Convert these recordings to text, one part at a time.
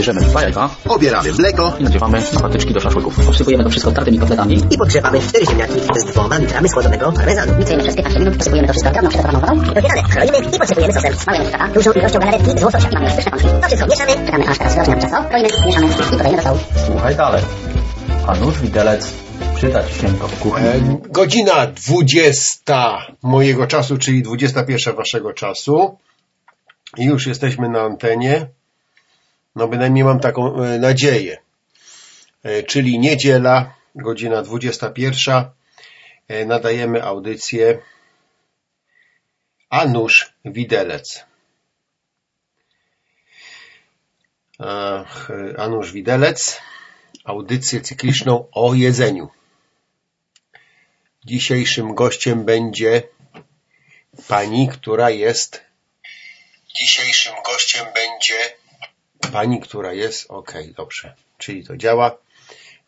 Bierzemy dwa jajka Obieramy mleko i nadziewamy na patyczki do szaszłyków. Obsypujemy to wszystko tartymi kotletami. I podgrzewamy 4 ziemniaki z dwoma litrami schłodzonego parmezanu. Miksujemy przez 15 minut, posypujemy to wszystko drobną przetowaną wodą. I kroimy i podsypujemy sosem. Smalujemy szczeka. Dużą ilością galaretki z łososia. Mamy już pyszne pączki. To wszystko mieszamy. Czekamy aż teraz rośnie nam. Kroimy, mieszamy i podajemy do stołu. Słuchaj dalej. A nóż widelec przyda ci się to w kuchni. E, Godzina 20 mojego czasu, czyli 21 waszego czasu. I już jesteśmy na antenie. No bynajmniej mam taką e, nadzieję. E, Czyli niedziela, godzina 21. E, Nadajemy audycję A nóż widelec. Ach, A nóż widelec. Audycję cykliczną o jedzeniu. Dzisiejszym gościem będzie pani, która jest. Dzisiejszym gościem będzie pani, która jest. Okej, dobrze. Czyli to działa.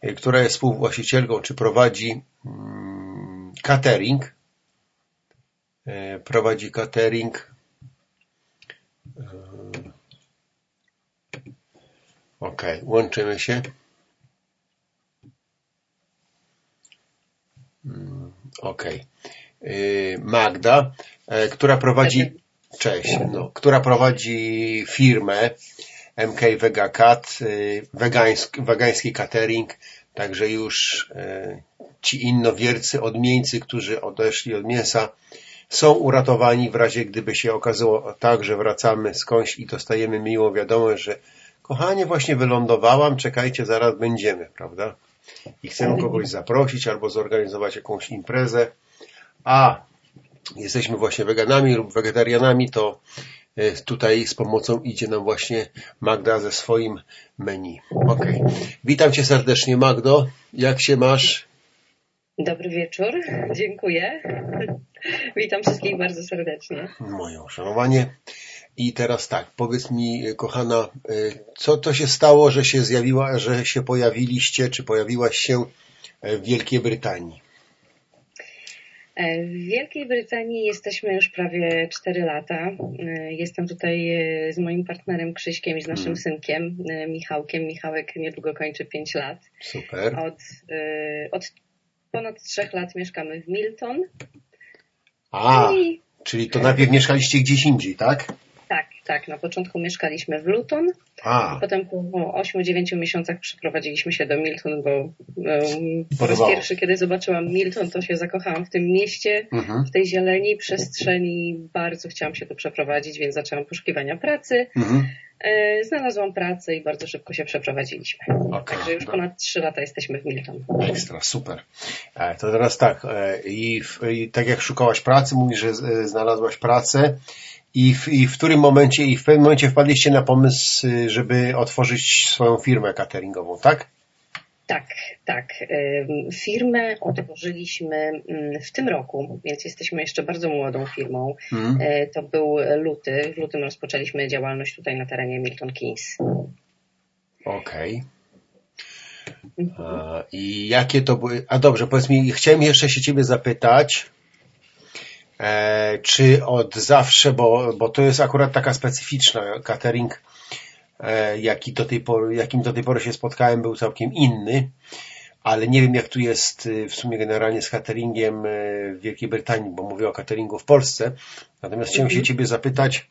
y, Która jest współwłaścicielką, czy prowadzi mm, catering. Y, Prowadzi catering. Y, Okej, łączymy się. Okej. Yy, Magda, e, która prowadzi, cześć, no, która prowadzi firmę MK Vega Cat, yy, wegański, catering, także już e, ci innowiercy, odmieńcy, którzy odeszli od mięsa, są uratowani w razie gdyby się okazało tak, że wracamy skądś i dostajemy miłą wiadomość, że kochanie, właśnie wylądowałam, czekajcie, zaraz będziemy, prawda? i chcemy kogoś zaprosić albo zorganizować jakąś imprezę, a jesteśmy właśnie weganami lub wegetarianami, to tutaj z pomocą idzie nam właśnie Magda ze swoim menu. Ok. Witam Cię serdecznie Magdo. Jak się masz? Dobry wieczór, dziękuję. Witam wszystkich bardzo serdecznie. Moje uszanowanie. I teraz tak, powiedz mi, kochana, e, co to się stało, że się zjawiła, że się pojawiliście, czy pojawiłaś się e, w Wielkiej Brytanii? E, W Wielkiej Brytanii jesteśmy już prawie 4 lata. E, Jestem tutaj e, z moim partnerem Krzyśkiem i z naszym synkiem e, Michałkiem. Michałek niedługo kończy 5 lat. Super. Od, od ponad 3 lat mieszkamy w Milton. A, I czyli to najpierw mieszkaliście gdzieś indziej, tak? Tak, na początku mieszkaliśmy w Luton, A, potem po 8-9 miesiącach przeprowadziliśmy się do Milton, bo um, po raz pierwszy, kiedy zobaczyłam Milton, to się zakochałam w tym mieście. mhm, w tej zieleni, przestrzeni. Bardzo chciałam się tu przeprowadzić, więc zaczęłam poszukiwania pracy. mhm. E, Znalazłam pracę i bardzo szybko się przeprowadziliśmy. Okej, Także już dobra. ponad 3 lata jesteśmy w Milton. Ekstra, super. E, To teraz tak, e, i, tak jak szukałaś pracy, mówisz, że znalazłaś pracę i w, i w którym momencie, i w pewnym momencie wpadliście na pomysł, y, żeby otworzyć swoją firmę cateringową, tak? Tak, tak. Firmę otworzyliśmy mm, w tym roku, więc jesteśmy jeszcze bardzo młodą firmą. Mhm. E, To był luty. W lutym rozpoczęliśmy działalność tutaj na terenie Milton Keynes. Okej. A, I jakie to były, a dobrze, powiedz mi, chciałem jeszcze się ciebie zapytać, czy od zawsze, bo, bo to jest akurat taka specyficzna catering, e, jaki do tej pory, jakim do tej pory się spotkałem, był całkiem inny, ale nie wiem jak tu jest y, w sumie generalnie z cateringiem y, w Wielkiej Brytanii, bo mówię o cateringu w Polsce. Natomiast chciałem się ciebie zapytać,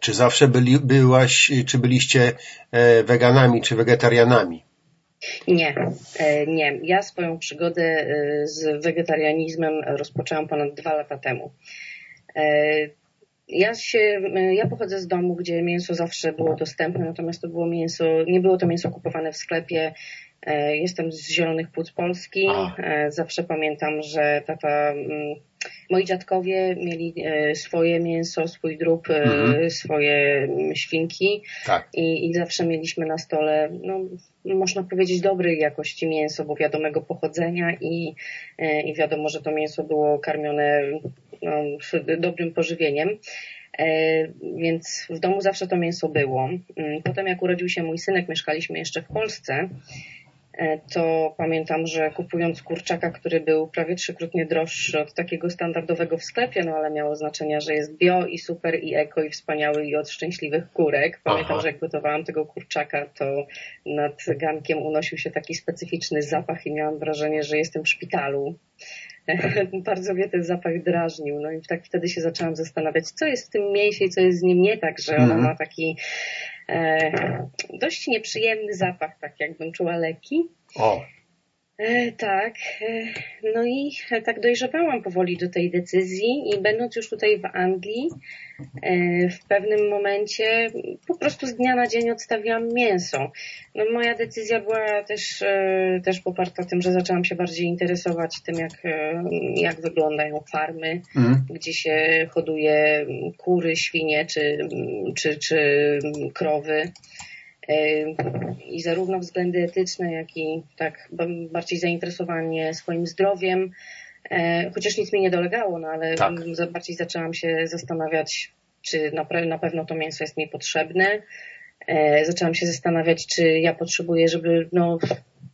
czy zawsze byli, byłaś, czy byliście e, weganami, czy wegetarianami? Nie, e, nie. Ja swoją przygodę e, z wegetarianizmem rozpoczęłam ponad dwa lata temu. Ja się, e, ja pochodzę z domu, gdzie mięso zawsze było dostępne, natomiast to było mięso, nie było to mięso kupowane w sklepie. E, Jestem z Zielonych Płuc Polski. A. E, Zawsze pamiętam, że tata, mm, moi dziadkowie mieli swoje mięso, swój drób, Mhm. swoje mm, świnki Tak. i, i zawsze mieliśmy na stole, no, można powiedzieć, dobrej jakości mięso, bo wiadomego pochodzenia i, i wiadomo, że to mięso było karmione no, dobrym pożywieniem. E, Więc w domu zawsze to mięso było. Mm, Potem jak urodził się mój synek, mieszkaliśmy jeszcze w Polsce. e, to pamiętam, że kupując kurczaka, który był prawie trzykrotnie droższy od takiego standardowego w sklepie, no ale miało znaczenie, że jest bio i super i eko i wspaniały i od szczęśliwych kurek. Pamiętam, Aha. że jak gotowałam tego kurczaka, to nad gankiem unosił się taki specyficzny zapach i miałam wrażenie, że jestem w szpitalu. Bardzo mnie ten zapach drażnił. No i tak wtedy się zaczęłam zastanawiać, co jest w tym mięsie i co jest z nim nie tak, że ona Mhm. ma taki e, dość nieprzyjemny zapach, tak jakbym czuła leki. O, tak, e, no i e, tak dojrzewałam powoli do tej decyzji i będąc już tutaj w Anglii, e, w pewnym momencie po prostu z dnia na dzień odstawiłam mięso. No moja decyzja była też, e, też poparta tym, że zaczęłam się bardziej interesować tym, jak, e, jak wyglądają farmy, mm, gdzie się hoduje kury, świnie czy, czy, czy krowy. I zarówno względy etyczne, jak i tak ba- bardziej zainteresowanie swoim zdrowiem, e, chociaż nic mi nie dolegało, no ale Tak. mm, bardziej zaczęłam się zastanawiać, czy na, pewno to mięso jest mi potrzebne. E, Zaczęłam się zastanawiać, czy ja potrzebuję, żeby no,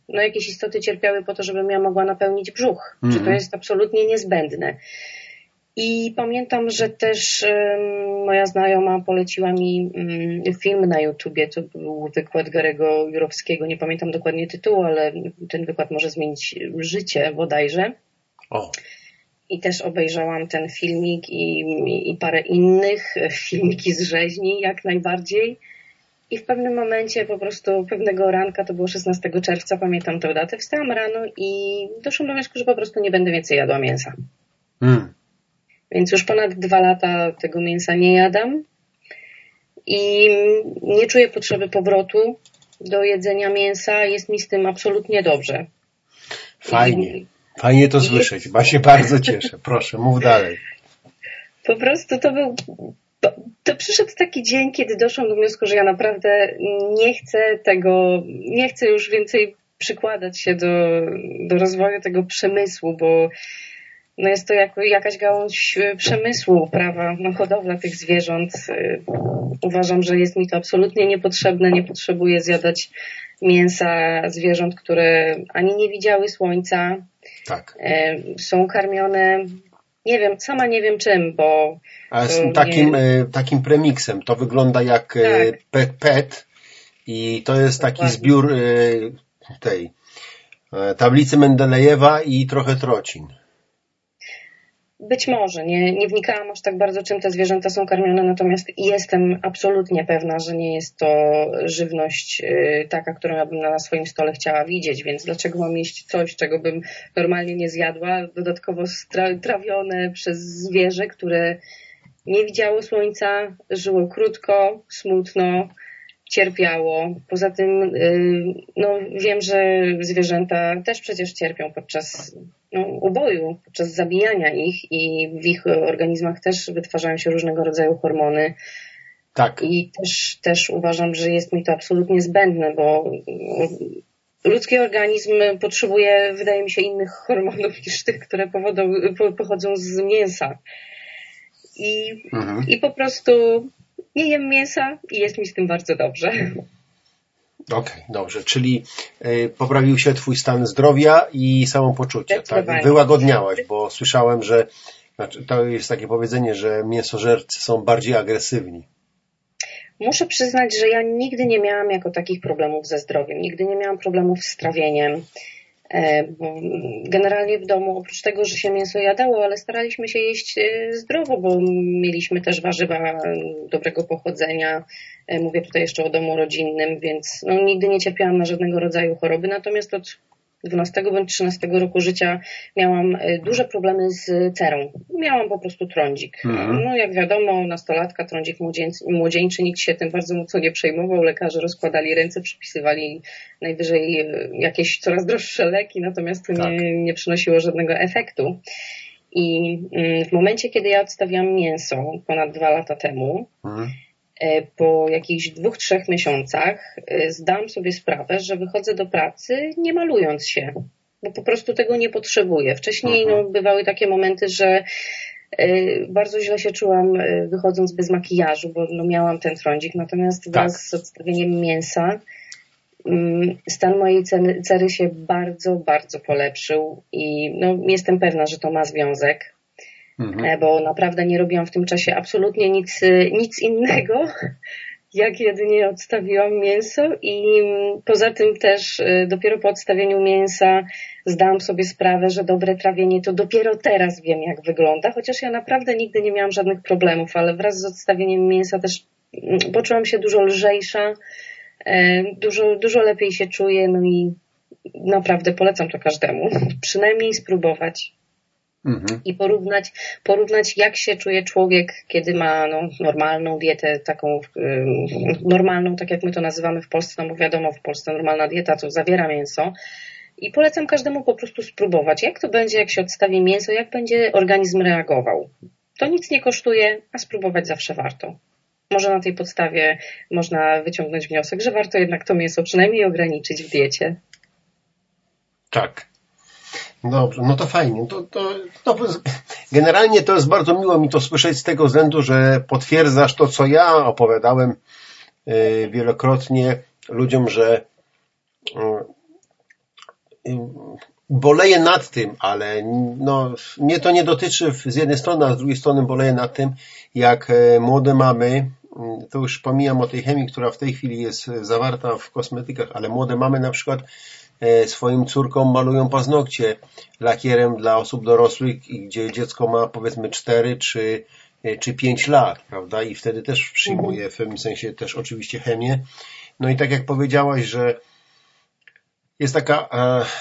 no jakieś istoty cierpiały po to, żebym ja mogła napełnić brzuch. Czy to Mhm. jest absolutnie niezbędne. I pamiętam, że też moja znajoma poleciła mi mm, film na YouTubie. To był wykład Garego Jurowskiego. Nie pamiętam dokładnie tytułu, ale ten wykład może zmienić życie bodajże. o, I też obejrzałam ten filmik i, i, i parę innych, e, filmiki z rzeźni jak najbardziej. I w pewnym momencie po prostu pewnego ranka, to było 16 czerwca, pamiętam tę datę, wstałam rano i doszłam do wniosku, że po prostu nie będę więcej jadła mięsa. mm, Więc już ponad dwa lata tego mięsa nie jadam i nie czuję potrzeby powrotu do jedzenia mięsa. Jest mi z tym absolutnie dobrze. fajnie. I Fajnie to słyszeć, ba się bardzo cieszę. Proszę, mów dalej. po prostu to był. To, to przyszedł taki dzień, kiedy doszłam do wniosku, że ja naprawdę nie chcę tego, nie chcę już więcej przykładać się do, do rozwoju tego przemysłu, bo no jest to jako, jakaś gałąź e, przemysłu, prawa, no hodowla tych zwierząt. E, Uważam, że jest mi to absolutnie niepotrzebne. Nie potrzebuję zjadać mięsa zwierząt, które ani nie widziały słońca, Tak. e, są karmione, nie wiem, sama nie wiem czym, bo Ale z takim, nie- takim premiksem. To wygląda jak Tak. pet, pet i to jest taki Dokładnie. zbiór e, tej tablicy Mendelejewa i trochę trocin. Być może, nie, nie wnikałam aż tak bardzo, czym te zwierzęta są karmione, natomiast jestem absolutnie pewna, że nie jest to żywność y, taka, którą ja bym na swoim stole chciała widzieć, więc dlaczego mam jeść coś, czego bym normalnie nie zjadła, dodatkowo trawione przez zwierzę, które nie widziało słońca, żyło krótko, smutno, cierpiało. Poza tym, y, no, wiem, że zwierzęta też przecież cierpią podczas no, uboju, podczas zabijania ich i w ich organizmach też wytwarzają się różnego rodzaju hormony. Tak. I też, też uważam, że jest mi to absolutnie zbędne, bo ludzki organizm potrzebuje, wydaje mi się, innych hormonów niż tych, które pochodzą z mięsa. I, Mhm. I po prostu nie jem mięsa i jest mi z tym bardzo dobrze. Okej, dobrze. Czyli e, poprawił się twój stan zdrowia i samopoczucie, tak? Wyłagodniałaś, bo słyszałem, że znaczy, to jest takie powiedzenie, że mięsożercy są bardziej agresywni. Muszę przyznać, że ja nigdy nie miałam jako takich problemów ze zdrowiem, nigdy nie miałam problemów z trawieniem. E, Generalnie w domu, oprócz tego, że się mięso jadało, ale staraliśmy się jeść e, zdrowo, bo mieliśmy też warzywa dobrego pochodzenia. E, Mówię tutaj jeszcze o domu rodzinnym, więc no, nigdy nie cierpiałam na żadnego rodzaju choroby. Natomiast od 12 bądź 13 roku życia miałam e, duże problemy z cerą. Miałam po prostu trądzik. Mhm. No jak wiadomo, nastolatka, trądzik młodzieńcy, młodzieńczy, nikt się tym bardzo mocno nie przejmował. Lekarze rozkładali ręce, przypisywali najwyżej e, jakieś coraz droższe leki, natomiast to Tak. nie, nie przynosiło żadnego efektu. I mm, w momencie, kiedy ja odstawiłam mięso ponad dwa lata temu, Mhm. E, po jakichś dwóch, trzech miesiącach e, zdałam sobie sprawę, że wychodzę do pracy nie malując się, bo po prostu tego nie potrzebuję. Wcześniej Mhm. no, bywały takie momenty, że e, bardzo źle się czułam wychodząc bez makijażu, bo no, miałam ten trądzik, natomiast wraz z odstawieniem mięsa mm, stan mojej cery się bardzo, bardzo polepszył i no, jestem pewna, że to ma związek, Mhm. e, bo naprawdę nie robiłam w tym czasie absolutnie nic, e, nic innego, jak jedynie odstawiłam mięso i poza tym też e, dopiero po odstawieniu mięsa zdałam sobie sprawę, że dobre trawienie to dopiero teraz wiem jak wygląda, chociaż ja naprawdę nigdy nie miałam żadnych problemów, ale wraz z odstawieniem mięsa też mm, poczułam się dużo lżejsza, e, dużo, dużo lepiej się czuję, no i naprawdę polecam to każdemu. Przynajmniej spróbować Mhm. i porównać, porównać jak się czuje człowiek, kiedy ma no, normalną dietę, taką ym, normalną, tak jak my to nazywamy w Polsce, no bo wiadomo, w Polsce normalna dieta to zawiera mięso. I polecam każdemu po prostu spróbować, jak to będzie, jak się odstawi mięso, jak będzie organizm reagował. To nic nie kosztuje, a spróbować zawsze warto. Może na tej podstawie można wyciągnąć wniosek, że warto jednak to mięso przynajmniej ograniczyć w diecie. Tak. Dobrze, no to fajnie. To, to, to, generalnie to jest bardzo miło mi to słyszeć z tego względu, że potwierdzasz to, co ja opowiadałem y, wielokrotnie ludziom, że y, y, boleję nad tym, ale no, mnie to nie dotyczy z jednej strony, a z drugiej strony boleję nad tym, jak e, młode mamy, to już pomijam o tej chemii, która w tej chwili jest zawarta w kosmetykach, ale młode mamy na przykład swoim córkom malują paznokcie lakierem dla osób dorosłych, i gdzie dziecko ma powiedzmy 4 czy, e, czy 5 lat, prawda? I wtedy też przyjmuje w pewnym sensie też oczywiście chemię. No i tak jak powiedziałaś, że jest taka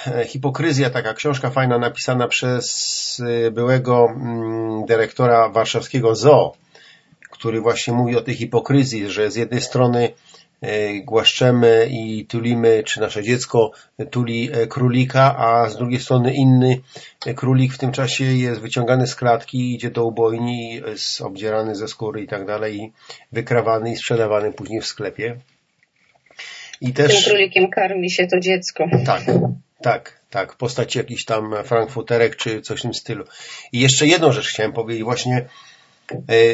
e, hipokryzja, taka książka fajna napisana przez e, byłego mm, dyrektora warszawskiego ZOO, który właśnie mówi o tej hipokryzji, że z jednej strony e, głaszczemy i tulimy, czy nasze dziecko tuli e, królika, a z drugiej strony inny e, królik w tym czasie jest wyciągany z klatki, idzie do ubojni, jest obdzierany ze skóry i tak dalej, i wykrawany i sprzedawany później w sklepie. I Tym też... królikiem karmi się to dziecko. Tak, tak, tak. Postać jakiś tam frankfurterek czy coś w tym stylu. I jeszcze jedną rzecz chciałem powiedzieć. Właśnie e,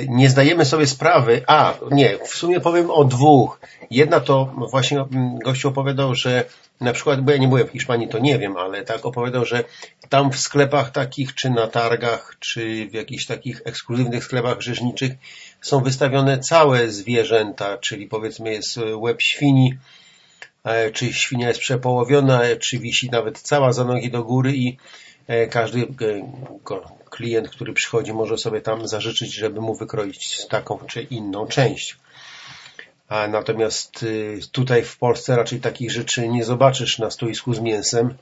nie zdajemy sobie sprawy, a nie, w sumie powiem o dwóch. Jedna to właśnie mm, gościu opowiadał, że na przykład, bo ja nie byłem w Hiszpanii, to nie wiem, ale tak opowiadał, że tam w sklepach takich, czy na targach, czy w jakichś takich ekskluzywnych sklepach rzeźniczych są wystawione całe zwierzęta, czyli powiedzmy jest łeb świni, e, czy świnia jest przepołowiona, e, czy wisi nawet cała za nogi do góry i e, każdy e, klient, który przychodzi może sobie tam zażyczyć, żeby mu wykroić taką czy inną część. A natomiast y, tutaj w Polsce raczej takich rzeczy nie zobaczysz na stoisku z mięsem,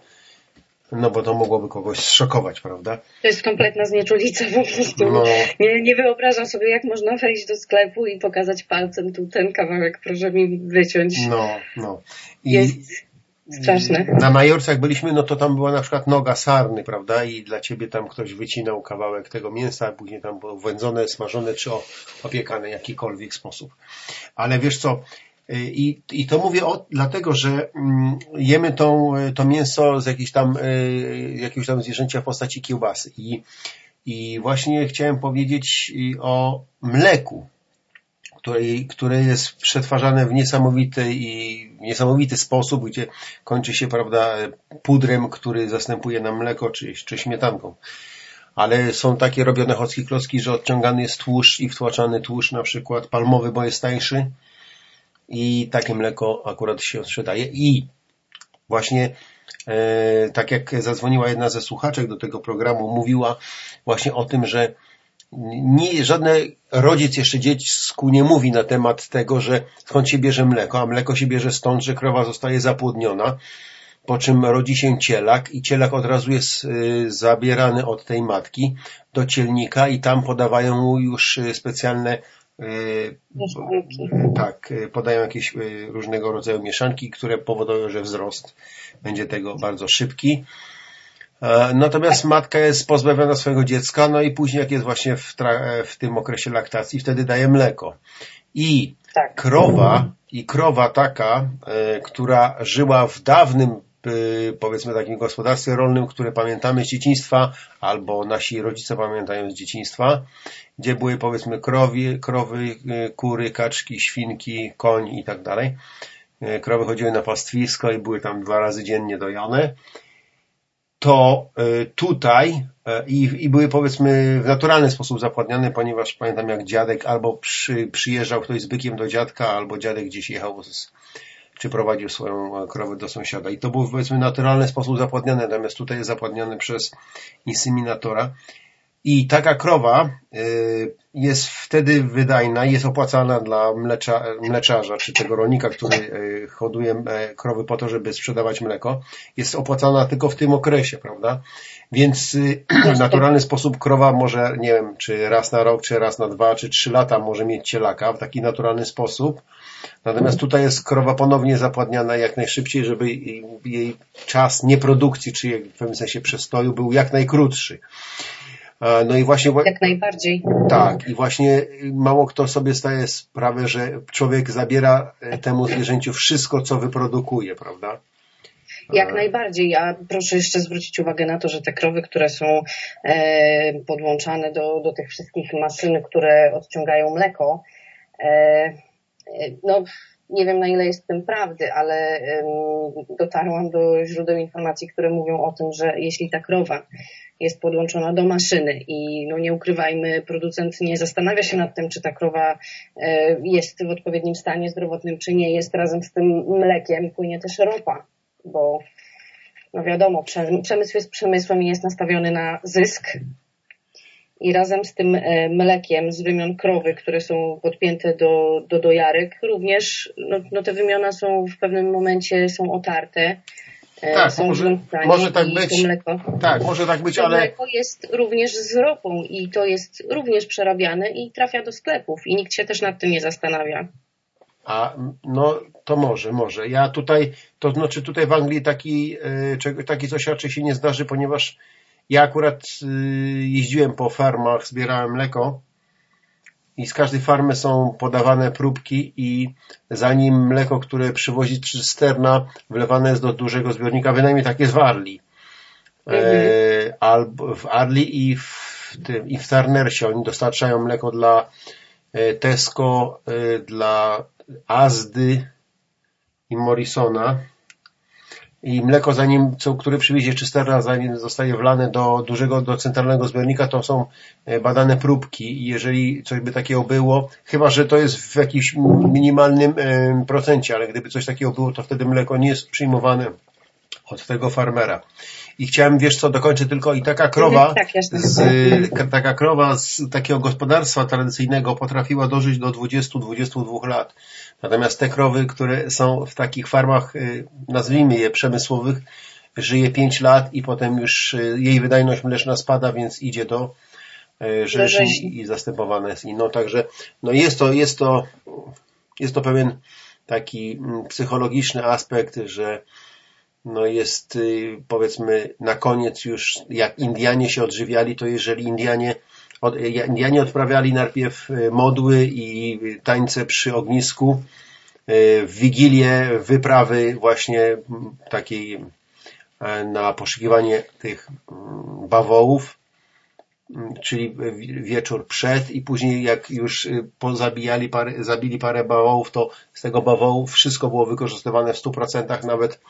no bo to mogłoby kogoś zszokować, prawda? To jest kompletna znieczulica po prostu. No. Nie, nie wyobrażam sobie, jak można wejść do sklepu i pokazać palcem tu ten kawałek, proszę mi wyciąć. No, no. I Jest straszne. na Majorce jak byliśmy, no to tam była na przykład noga sarny, prawda? I dla ciebie tam ktoś wycinał kawałek tego mięsa, a później tam było wędzone, smażone czy opiekane w jakikolwiek sposób. Ale wiesz co, y, i, i to mówię o, dlatego, że mm, jemy tą, y, to mięso z jakiejś tam, y, jakiegoś tam zwierzęcia w postaci kiełbasy. I, I właśnie chciałem powiedzieć o mleku które, które jest przetwarzane w niesamowity i niesamowity sposób, gdzie kończy się, prawda, pudrem, który zastępuje nam mleko czy, czy śmietanką. Ale są takie robione chocki klocki, że odciągany jest tłuszcz i wtłaczany tłuszcz na przykład palmowy, bo jest tańszy i takie mleko akurat się sprzedaje i właśnie e, tak jak zadzwoniła jedna ze słuchaczek do tego programu, mówiła właśnie o tym, że nie, żadny rodzic jeszcze dziecku nie mówi na temat tego, że skąd się bierze mleko, a mleko się bierze stąd, że krowa zostaje zapłodniona, po czym rodzi się cielak i cielak od razu jest y, zabierany od tej matki do cielnika i tam podawają mu już y, specjalne y, Mieszanki. tak, podają jakieś różnego rodzaju mieszanki, które powodują, że wzrost będzie tego bardzo szybki. E, Natomiast matka jest pozbawiona swojego dziecka, no i później jak jest właśnie w, tra- w tym okresie laktacji, wtedy daje mleko. I Tak. krowa, i krowa taka, e, która żyła w dawnym, e, powiedzmy takim gospodarstwie rolnym, które pamiętamy z dzieciństwa, albo nasi rodzice pamiętają z dzieciństwa, gdzie były powiedzmy krowy, e, kury, kaczki, świnki, koń i tak dalej, e, krowy chodziły na pastwisko i były tam dwa razy dziennie dojone, to e, tutaj e, i, i były powiedzmy w naturalny sposób zapładniane, ponieważ pamiętam jak dziadek albo przy, przyjeżdżał ktoś z bykiem do dziadka, albo dziadek gdzieś jechał z, czy prowadził swoją krowę do sąsiada. I to był powiedzmy naturalny sposób zapładniane, natomiast tutaj jest zapładniany przez inseminatora. I taka krowa y, jest wtedy wydajna, jest opłacalna dla mlecza, mleczarza, czy tego rolnika, który y, hoduje e, krowy po to, żeby sprzedawać mleko. Jest opłacalna tylko w tym okresie, prawda? Więc y, w naturalny sposób krowa może, nie wiem, czy raz na rok, czy raz na dwa, czy trzy lata może mieć cielaka w taki naturalny sposób. Natomiast tutaj jest krowa ponownie zapładniana jak najszybciej, żeby jej czas nieprodukcji, czy w pewnym sensie przestoju był jak najkrótszy. No i właśnie. Jak najbardziej. Tak, i właśnie mało kto sobie staje sprawę, że człowiek zabiera e, temu zwierzęciu wszystko, co wyprodukuje, prawda? Jak najbardziej. Ja proszę jeszcze zwrócić uwagę na to, że te krowy, które są e, podłączane do, do tych wszystkich maszyn, które odciągają mleko, e, no nie wiem na ile jest w tym prawdy, ale dotarłam do źródeł informacji, które mówią o tym, że jeśli ta krowa jest podłączona do maszyny i no nie ukrywajmy, producent nie zastanawia się nad tym, czy ta krowa e, jest w odpowiednim stanie zdrowotnym, czy nie jest. Razem z tym mlekiem płynie też ropa, bo no wiadomo, przemysł jest przemysłem i jest nastawiony na zysk, i razem z tym e, mlekiem z wymion krowy, które są podpięte do, do dojarek, również no, no te wymiona są w pewnym momencie są otarte. E, tak, może, może tak być. Mleko, tak, może tak być, to ale. Mleko jest również z ropą i to jest również przerabiane i trafia do sklepów i nikt się też nad tym nie zastanawia. A no to może, może. Ja tutaj, to znaczy tutaj w Anglii taki, e, taki coś raczej się nie zdarzy, ponieważ ja akurat y, jeździłem po farmach, zbierałem mleko i z każdej farmy są podawane próbki i zanim mleko, które przywozi cysterna, wlewane jest do dużego zbiornika, bynajmniej tak jest w Arli. Mhm. E, albo w Arli i w, tym, i w Turnersie. Oni dostarczają mleko dla e, Tesco, e, dla Azdy i Morrisona i mleko zanim, co, które przywiezie czysterna, zanim zostaje wlane do dużego, do centralnego zbiornika, to są e, badane próbki. I jeżeli coś by takiego było, chyba, że to jest w jakimś minimalnym procencie, ale gdyby coś takiego było, to wtedy mleko nie jest przyjmowane od tego farmera. I chciałem, wiesz co, dokończę tylko i taka krowa, tak, z, taka krowa z takiego gospodarstwa tradycyjnego potrafiła dożyć do 20-22 lat. Natomiast te krowy, które są w takich farmach, y, nazwijmy je przemysłowych, żyje 5 lat i potem już y, jej wydajność mleczna spada, więc idzie do y, rzeźni i zastępowane jest inną. Także no jest to, jest to, jest to pewien taki mm, psychologiczny aspekt, że no jest powiedzmy na koniec już jak Indianie się odżywiali, to jeżeli Indianie Indianie odprawiali najpierw e, modły i tańce przy ognisku, e, w Wigilię wyprawy właśnie takiej e, na poszukiwanie tych bawołów, czyli wieczór przed i później jak już pozabijali parę, zabili parę bawołów, to z tego bawołu wszystko było wykorzystywane w 100%, nawet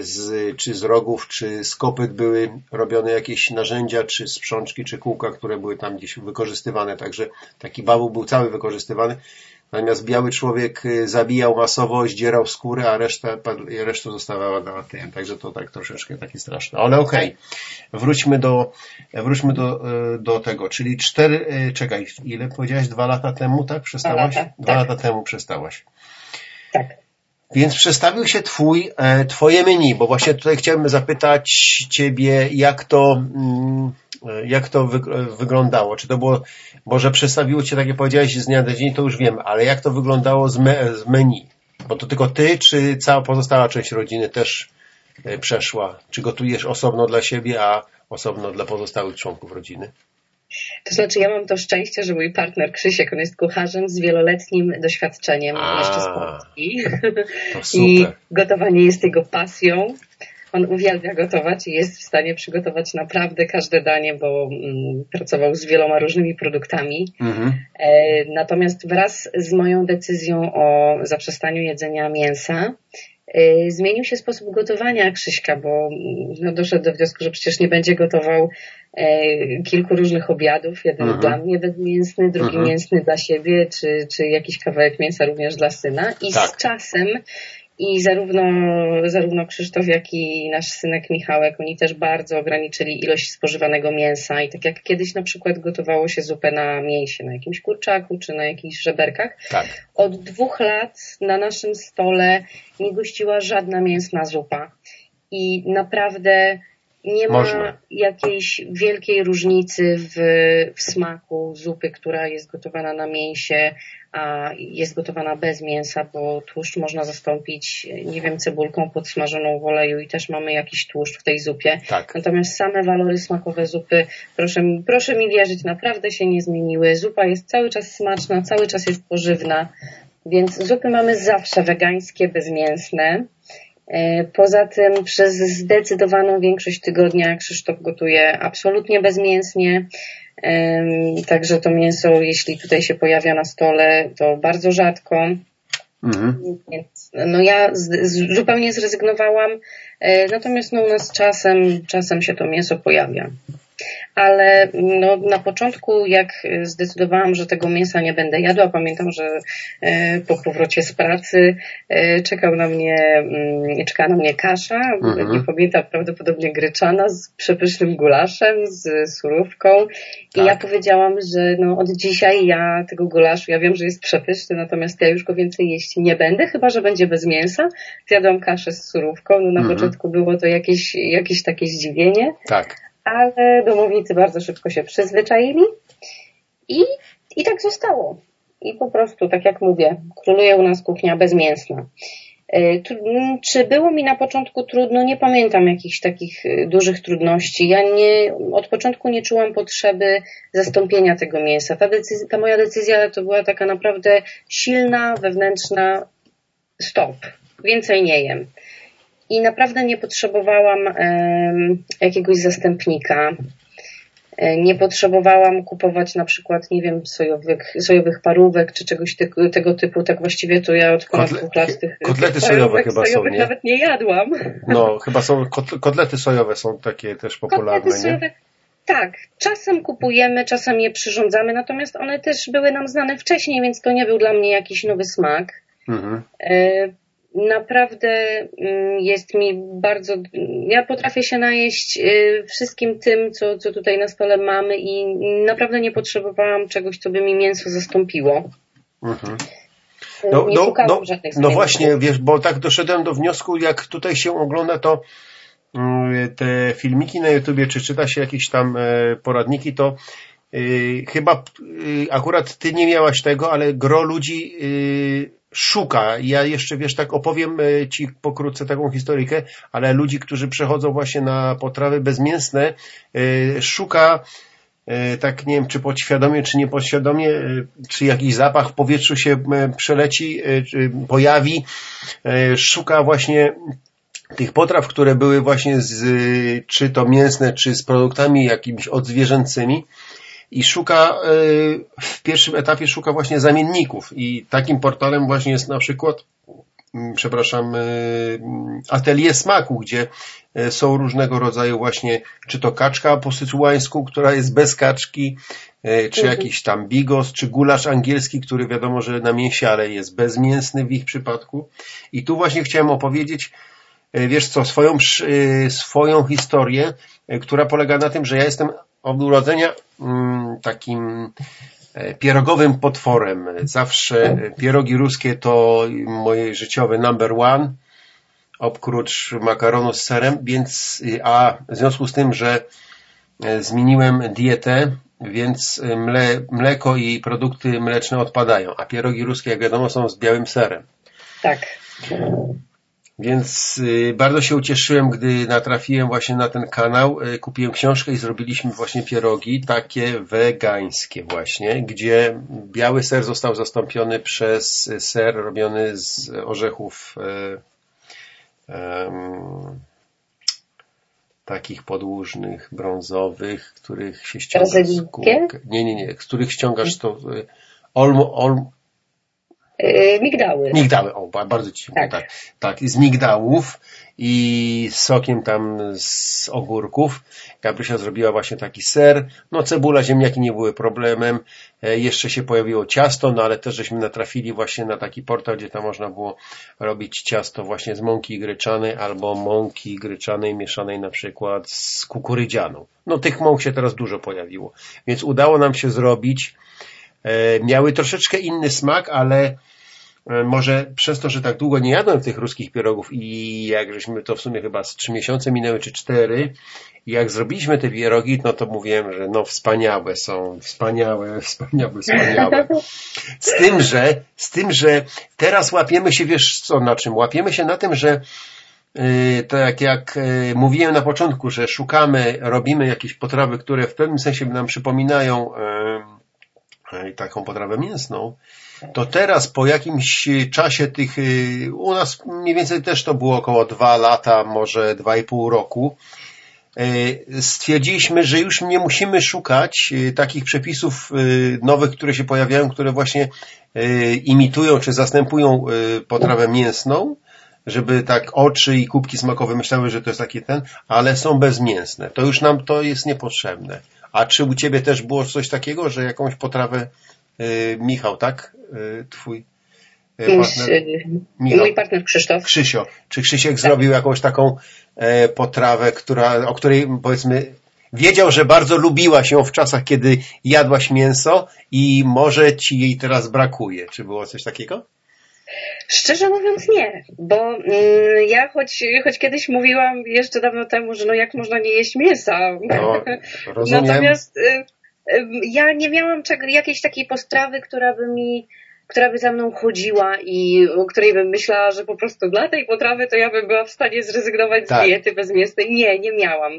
z, czy z rogów, czy z kopyt były robione jakieś narzędzia, czy sprzączki, czy kółka, które były tam gdzieś wykorzystywane. Także taki bawół był cały wykorzystywany. Natomiast biały człowiek e, zabijał masowo, zdzierał skórę, a reszta, reszta zostawała na tym. Także to tak troszeczkę takie straszne. Ale okej. Okay. Wróćmy do, wróćmy do, e, do tego. Czyli cztery, czekaj, ile powiedziałaś? Dwa lata temu, tak? Przestałaś? Dwa lata, Dwa tak. lata temu przestałaś. Tak. Więc przestawił się twój, e, twoje menu, bo właśnie tutaj chciałbym zapytać ciebie, jak to, mm, e, jak to wyglądało. Czy to było, może przestawiło cię, tak jak powiedziałeś, z dnia na dzień, to już wiem, ale jak to wyglądało z, me, z menu? Bo to tylko ty, czy cała pozostała część rodziny też e, przeszła? Czy gotujesz osobno dla siebie, a osobno dla pozostałych członków rodziny? To znaczy, ja mam to szczęście, że mój partner Krzysiek, on jest kucharzem z wieloletnim doświadczeniem A, jeszcze z Polski. I gotowanie jest jego pasją. On uwielbia gotować i jest w stanie przygotować naprawdę każde danie, bo mm, pracował z wieloma różnymi produktami. Mhm. E, natomiast wraz z moją decyzją o zaprzestaniu jedzenia mięsa, zmienił się sposób gotowania Krzyśka, bo mm, no, doszedł do wniosku, że przecież nie będzie gotował e, kilku różnych obiadów. Jeden Mhm. dla mnie bezmięsny, drugi Mhm. mięsny dla siebie, czy, czy jakiś kawałek mięsa również dla syna. I Tak. z czasem i zarówno, zarówno Krzysztof, jak i nasz synek Michałek, oni też bardzo ograniczyli ilość spożywanego mięsa i tak jak kiedyś na przykład gotowało się zupę na mięsie, na jakimś kurczaku czy na jakichś żeberkach, Tak. od dwóch lat na naszym stole nie gościła żadna mięsna zupa. I naprawdę nie ma Można. jakiejś wielkiej różnicy w, w smaku zupy, która jest gotowana na mięsie, a jest gotowana bez mięsa, bo tłuszcz można zastąpić, nie wiem, cebulką podsmażoną w oleju i też mamy jakiś tłuszcz w tej zupie. Tak. Natomiast same walory smakowe zupy, proszę, proszę mi wierzyć, naprawdę się nie zmieniły. Zupa jest cały czas smaczna, cały czas jest pożywna, więc zupy mamy zawsze wegańskie, bezmięsne. E, Poza tym przez zdecydowaną większość tygodnia Krzysztof gotuje absolutnie bezmięsnie. Em, Także to mięso, jeśli tutaj się pojawia na stole, to bardzo rzadko. Mhm. Więc, no ja z, z, zupełnie zrezygnowałam, e, natomiast no u nas czasem, czasem się to mięso pojawia. Ale no, na początku, jak zdecydowałam, że tego mięsa nie będę jadła, pamiętam, że e, po powrocie z pracy e, czekał na mnie, mm, czekała na mnie kasza, Mhm. nie pamiętam, prawdopodobnie gryczana z przepysznym gulaszem, z surówką. I Tak. ja powiedziałam, że no od dzisiaj ja tego gulaszu, ja wiem, że jest przepyszny, natomiast ja już go więcej jeść nie będę, chyba że będzie bez mięsa. Zjadłam kaszę z surówką, no na Mhm. początku było to jakieś, jakieś takie zdziwienie, Tak. Ale domownicy bardzo szybko się przyzwyczaili i, i tak zostało. I po prostu, tak jak mówię, króluje u nas kuchnia bezmięsna. E, Czy było mi na początku trudno? Nie pamiętam jakichś takich e, dużych trudności. Ja nie, od początku nie czułam potrzeby zastąpienia tego mięsa. Ta, ta moja decyzja to była taka naprawdę silna, wewnętrzna stop. Więcej nie jem. I naprawdę nie potrzebowałam jakiegoś zastępnika. E, Nie potrzebowałam kupować na przykład, nie wiem, sojowych, sojowych parówek czy czegoś tego, tego typu. Tak właściwie to ja od ponad Kotle- dwóch lat tych kotlety sojowe chyba są, nie? nawet nie jadłam. No, chyba są kot- kotlety sojowe są takie też popularne, Kotlety nie? sojowe, tak, czasem kupujemy, czasem je przyrządzamy, natomiast one też były nam znane wcześniej, więc to nie był dla mnie jakiś nowy smak. Mhm. E, Naprawdę mm, jest mi bardzo. Ja potrafię się najeść e, wszystkim tym, co, co tutaj na stole mamy, i naprawdę nie potrzebowałam czegoś, co by mi mięso zastąpiło. Mhm. E, No, nie no, no, no właśnie, wiesz, bo tak doszedłem do wniosku, jak tutaj się ogląda to mm, te filmiki na YouTubie, czy czyta się jakieś tam e, poradniki, to y, chyba y, akurat ty nie miałaś tego, ale gro ludzi y, szuka. Ja jeszcze, wiesz, tak opowiem y, ci pokrótce taką historykę, ale ludzi, którzy przechodzą właśnie na potrawy bezmięsne, y, szuka e, tak nie wiem, czy podświadomie, czy niepodświadomie, e, czy jakiś zapach w powietrzu się e, przeleci, e, pojawi, e, szuka właśnie tych potraw, które były właśnie z, e, czy to mięsne, czy z produktami jakimiś odzwierzęcymi i szuka, e, w pierwszym etapie szuka właśnie zamienników i takim portalem właśnie jest na przykład mm, przepraszam, e, atelier smaku, gdzie e, są różnego rodzaju właśnie, czy to kaczka po sycułańsku, która jest bez kaczki, czy Mhm. jakiś tam bigos, czy gulasz angielski, który wiadomo, że na mięsie, ale jest bezmięsny w ich przypadku. I tu właśnie chciałem opowiedzieć, wiesz co, swoją, swoją historię, która polega na tym, że ja jestem od urodzenia mm, takim e, pierogowym potworem. Zawsze pierogi ruskie to moje życiowe number one, oprócz makaronu z serem, więc, y, a w związku z tym, że e, zmieniłem dietę, więc e, mle, mleko i produkty mleczne odpadają, a pierogi ruskie, jak wiadomo, są z białym serem. Tak. Więc y, bardzo się ucieszyłem, gdy natrafiłem właśnie na ten kanał. Y, Kupiłem książkę i zrobiliśmy właśnie pierogi, takie wegańskie właśnie, gdzie biały ser został zastąpiony przez ser robiony z orzechów em, takich podłużnych, brązowych, których się ściąga Brazylijskie? skórkę. Nie, nie, nie, z których ściągasz to y, olmo, olm, Yy, migdały. migdały, o, ba- bardzo ci tak. Tak. tak, tak, z migdałów i z sokiem tam z ogórków. Gabrysia zrobiła właśnie taki ser. No cebula, ziemniaki nie były problemem. E, jeszcze się pojawiło ciasto, no ale też żeśmy natrafili właśnie na taki portal, gdzie tam można było robić ciasto właśnie z mąki gryczanej albo mąki gryczanej mieszanej na przykład z kukurydzianą. No tych mąk się teraz dużo pojawiło. Więc udało nam się zrobić. E, miały troszeczkę inny smak, ale E, może przez to, że tak długo nie jadłem tych ruskich pierogów i jak żeśmy to w sumie chyba z trzy miesiące minęły, czy cztery, jak zrobiliśmy te pierogi, no to mówiłem, że no wspaniałe są, wspaniałe, wspaniałe, wspaniałe. Z tym, że, z tym, że teraz łapiemy się, wiesz co, na czym? Łapiemy się na tym, że Yy, tak jak yy, mówiłem na początku, że szukamy, robimy jakieś potrawy, które w pewnym sensie nam przypominają yy, yy, taką potrawę mięsną, to teraz po jakimś czasie tych, y, u nas mniej więcej też to było około dwa lata, może dwa i pół roku, y, stwierdziliśmy, że już nie musimy szukać takich przepisów nowych, które się pojawiają, które właśnie imitują czy zastępują potrawę mięsną, żeby tak oczy i kubki smakowe myślały, że to jest taki ten, ale są bezmięsne. To już nam to jest niepotrzebne. A czy u Ciebie też było coś takiego, że jakąś potrawę Michał, tak? Twój partner? Michał. Mój partner Krzysztof. Krzysio. Czy Krzysiek tak. zrobił jakąś taką e, potrawę, która, o której powiedzmy wiedział, że bardzo lubiłaś ją w czasach, kiedy jadłaś mięso i może ci jej teraz brakuje. Czy było coś takiego? Szczerze mówiąc nie, bo mm, ja choć, choć kiedyś mówiłam jeszcze dawno temu, że no jak można nie jeść mięsa. No, rozumiem. Natomiast y, ja nie miałam czego, jakiejś takiej postrawy, która by mi, która by za mną chodziła i o której bym myślała, że po prostu dla tej potrawy to ja bym była w stanie zrezygnować Tak. z diety bezmięsnej. Nie, nie miałam.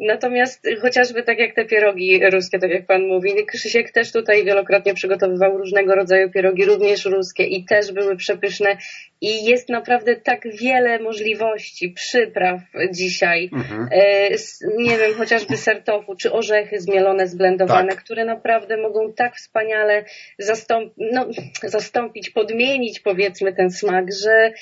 Natomiast chociażby tak jak te pierogi ruskie, tak jak Pan mówi, Krzysiek też tutaj wielokrotnie przygotowywał różnego rodzaju pierogi, również ruskie i też były przepyszne i jest naprawdę tak wiele możliwości, przypraw dzisiaj, Mhm. e, nie wiem, chociażby ser tofu, czy orzechy zmielone, zblendowane, Tak. które naprawdę mogą tak wspaniale zastąp- no, zastąpić, podmienić powiedzmy ten smak, że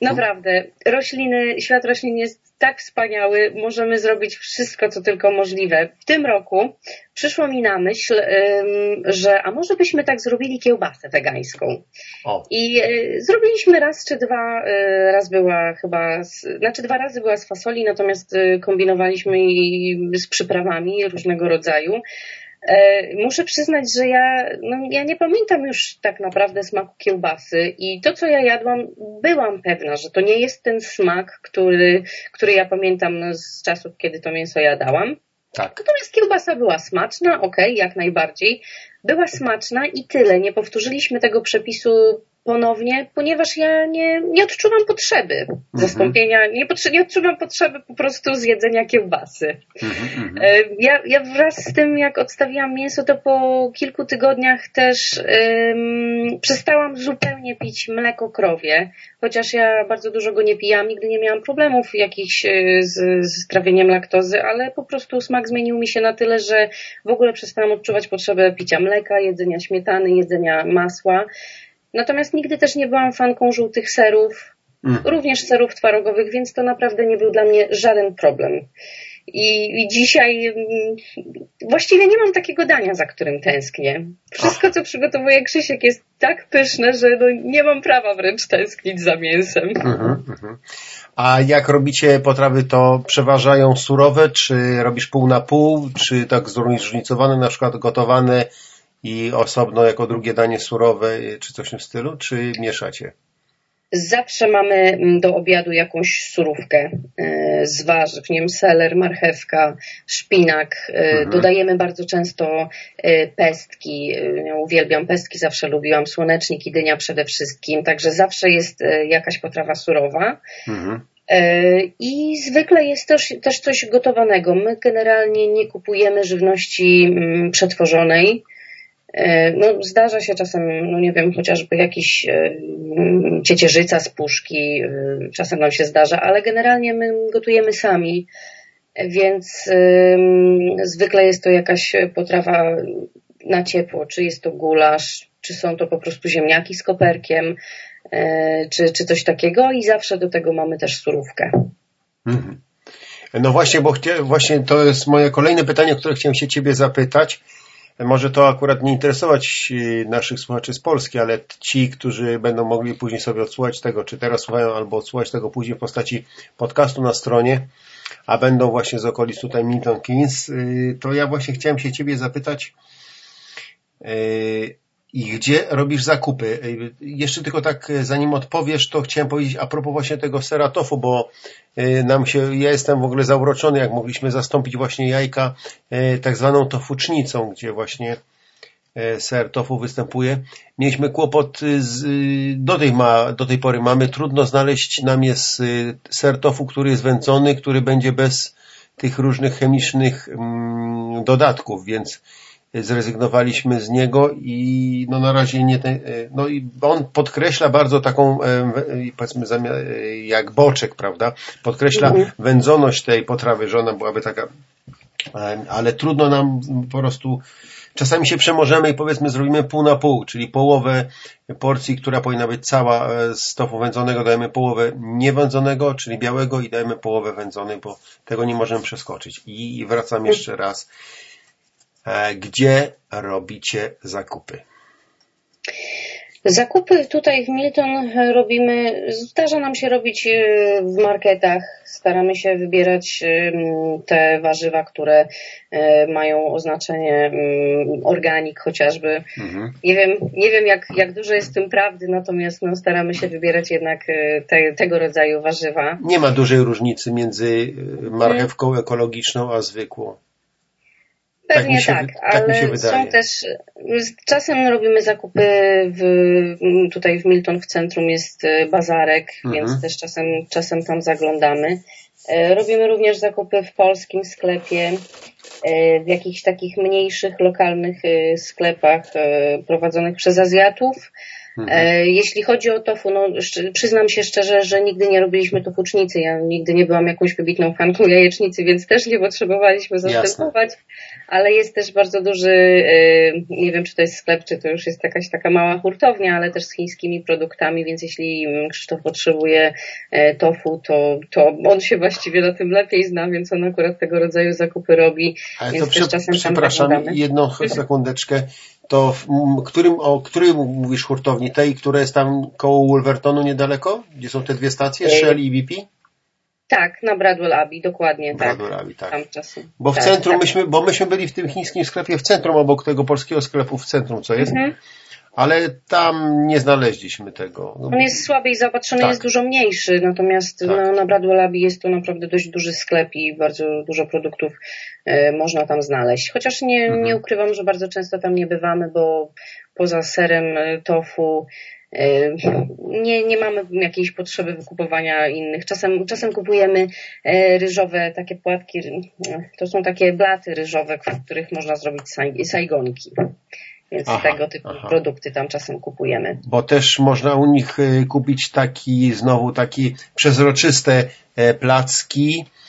Naprawdę, rośliny, świat roślin jest tak wspaniały, możemy zrobić wszystko, co tylko możliwe. W tym roku przyszło mi na myśl, że a może byśmy tak zrobili kiełbasę wegańską. O, I y, zrobiliśmy raz czy dwa, y, raz była chyba, znaczy dwa razy była z fasoli, natomiast y, kombinowaliśmy i z przyprawami różnego rodzaju. E, Muszę przyznać, że ja, no, ja nie pamiętam już tak naprawdę smaku kiełbasy i to, co ja jadłam, byłam pewna, że to nie jest ten smak, który, który ja pamiętam no, z czasów, kiedy to mięso jadałam. tak. Natomiast kiełbasa była smaczna, okej, jak najbardziej. Była smaczna i tyle. Nie powtórzyliśmy tego przepisu ponownie, ponieważ ja nie, nie odczuwam potrzeby zastąpienia, nie, potrze- nie odczuwam potrzeby po prostu zjedzenia kiełbasy. Mhm, mhm. E, Ja, ja wraz z tym, jak odstawiłam mięso, to po kilku tygodniach też przestałam zupełnie pić mleko krowie, chociaż ja bardzo dużo go nie pijam, nigdy nie miałam problemów jakichś y, z, z trawieniem laktozy, ale po prostu smak zmienił mi się na tyle, że w ogóle przestałam odczuwać potrzebę picia mleka, jedzenia śmietany, jedzenia masła. Natomiast nigdy też nie byłam fanką żółtych serów, Mhm. również serów twarogowych, więc to naprawdę nie był dla mnie żaden problem. I, i dzisiaj mm, właściwie nie mam takiego dania, za którym tęsknię. Wszystko, co przygotowuje Krzysiek jest tak pyszne, że no nie mam prawa wręcz tęsknić za mięsem. Mhm, mhm. A jak robicie potrawy, to przeważają surowe, czy robisz pół na pół, czy tak zróżnicowane, na przykład gotowane i osobno jako drugie danie surowe, czy coś w tym stylu, czy mieszacie? Zawsze mamy mm, do obiadu jakąś surówkę e, z warzyw, nie wiem, seler, marchewka, szpinak. E, Mhm. Dodajemy bardzo często e, pestki. Ja uwielbiam pestki, zawsze lubiłam słonecznik i dynia przede wszystkim, także zawsze jest jakaś potrawa surowa. Mhm. I zwykle jest też, też coś gotowanego. My generalnie nie kupujemy żywności mm, przetworzonej. E, No, zdarza się czasem, no nie wiem, chociażby jakiś e, ciecierzyca z puszki, e, czasem nam się zdarza, ale generalnie my gotujemy sami. więc zwykle jest to jakaś potrawa na ciepło, czy jest to gulasz, czy są to po prostu ziemniaki z koperkiem, czy, czy coś takiego i zawsze do tego mamy też surówkę. Mhm. No właśnie, bo właśnie to jest moje kolejne pytanie, które chciałem się Ciebie zapytać. Może to akurat nie interesować y, naszych słuchaczy z Polski, ale ci, którzy będą mogli później sobie odsłuchać tego, czy teraz słuchają, albo odsłuchać tego później w postaci podcastu na stronie, a będą właśnie z okolic tutaj Milton Keynes, y, to ja właśnie chciałem się Ciebie zapytać, y, i gdzie robisz zakupy? Jeszcze tylko tak, zanim odpowiesz, to chciałem powiedzieć a propos właśnie tego sera tofu, bo nam się, ja jestem w ogóle zauroczony, jak mogliśmy zastąpić właśnie jajka tak zwaną tofucznicą, gdzie właśnie ser tofu występuje. Mieliśmy kłopot z, do, tej ma, do tej pory mamy trudno znaleźć nam jest ser tofu, który jest wędzony, który będzie bez tych różnych chemicznych mm, dodatków, więc zrezygnowaliśmy z niego i no na razie nie ten, no i on podkreśla bardzo taką powiedzmy jak boczek, prawda? Podkreśla mhm. wędzoność tej potrawy, że ona byłaby taka ale trudno nam po prostu czasami się przemożemy i powiedzmy zrobimy pół na pół, czyli połowę porcji, która powinna być cała z tofu wędzonego, dajemy połowę niewędzonego, czyli białego i dajemy połowę wędzonej, bo tego nie możemy przeskoczyć. I wracam jeszcze raz E, gdzie robicie zakupy? Zakupy tutaj w Milton robimy, zdarza nam się robić e, w marketach. Staramy się wybierać e, te warzywa, które mają oznaczenie organik chociażby. Mhm. Nie wiem, nie wiem jak, jak dużo jest w tym prawdy, natomiast no, staramy się wybierać jednak te, tego rodzaju warzywa. Nie ma dużej różnicy między marchewką ekologiczną a zwykłą. Pewnie tak, tak, tak ale są też, czasem robimy zakupy w, tutaj w Milton w centrum jest e, bazarek, mhm. więc też czasem, czasem tam zaglądamy. E, robimy również zakupy w polskim sklepie, e, w jakichś takich mniejszych, lokalnych sklepach prowadzonych przez Azjatów. Mhm. Jeśli chodzi o tofu, no przyznam się szczerze, że nigdy nie robiliśmy tofucznicy. Ja nigdy nie byłam jakąś wybitną fanką jajecznicy, więc też nie potrzebowaliśmy zastępować. Jasne. Ale jest też bardzo duży, e, nie wiem czy to jest sklep, czy to już jest jakaś taka mała hurtownia, ale też z chińskimi produktami, więc jeśli Krzysztof potrzebuje e, tofu, to, to on się właściwie na tym lepiej zna, więc on akurat tego rodzaju zakupy robi. Ale to przy, czasem przepraszam, jedną sekundeczkę to w którym, o której mówisz hurtowni? Tej, która jest tam koło Wolvertonu niedaleko? Gdzie są te dwie stacje, Shell i BP? Tak, na Bradwell Abbey, dokładnie. Bradwell tak. Abbey, tak. Tam Bo w tak, centrum tak. myśmy, bo myśmy byli w tym chińskim sklepie w centrum, obok tego polskiego sklepu w centrum, co jest. Mhm ale tam nie znaleźliśmy tego. On jest słabiej zaopatrzony, tak. jest dużo mniejszy, natomiast tak. na, na Bradwell jest to naprawdę dość duży sklep i bardzo dużo produktów e, można tam znaleźć. Chociaż nie, mhm. nie ukrywam, że bardzo często tam nie bywamy, bo poza serem e, tofu nie, nie mamy jakiejś potrzeby wykupowania innych. Czasem, czasem kupujemy ryżowe takie płatki, to są takie blaty ryżowe, w których można zrobić sajgonki. Więc aha, tego typu aha. produkty tam czasem kupujemy. Bo też można u nich y, kupić taki, znowu taki przezroczyste e, placki, e,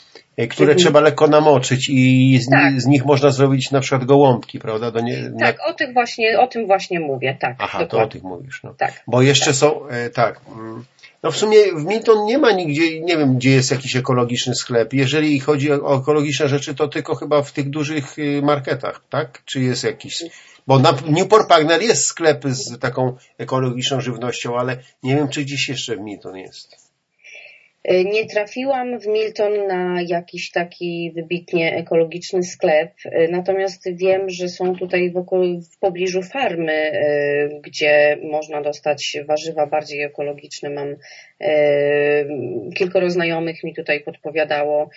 które trzeba lekko namoczyć i z, tak. z, nich można zrobić na przykład gołąbki, prawda? Do nie, tak, na... o, tych właśnie, o tym właśnie mówię, tak. Aha, dokładnie. to o tych mówisz. No. Tak. Bo jeszcze tak. są, e, tak, mm, no w sumie w Milton nie ma nigdzie, nie wiem gdzie jest jakiś ekologiczny sklep. Jeżeli chodzi o ekologiczne rzeczy, to tylko chyba w tych dużych y, marketach, tak? Czy jest jakiś bo na Newport Pagnell jest sklep z taką ekologiczną żywnością, ale nie wiem, czy gdzieś jeszcze w Milton jest. E, nie trafiłam w Milton na jakiś taki wybitnie ekologiczny sklep, e, natomiast wiem, że są tutaj wokół, w pobliżu farmy, e, gdzie można dostać warzywa bardziej ekologiczne. Mam kilkoro znajomych mi tutaj podpowiadało,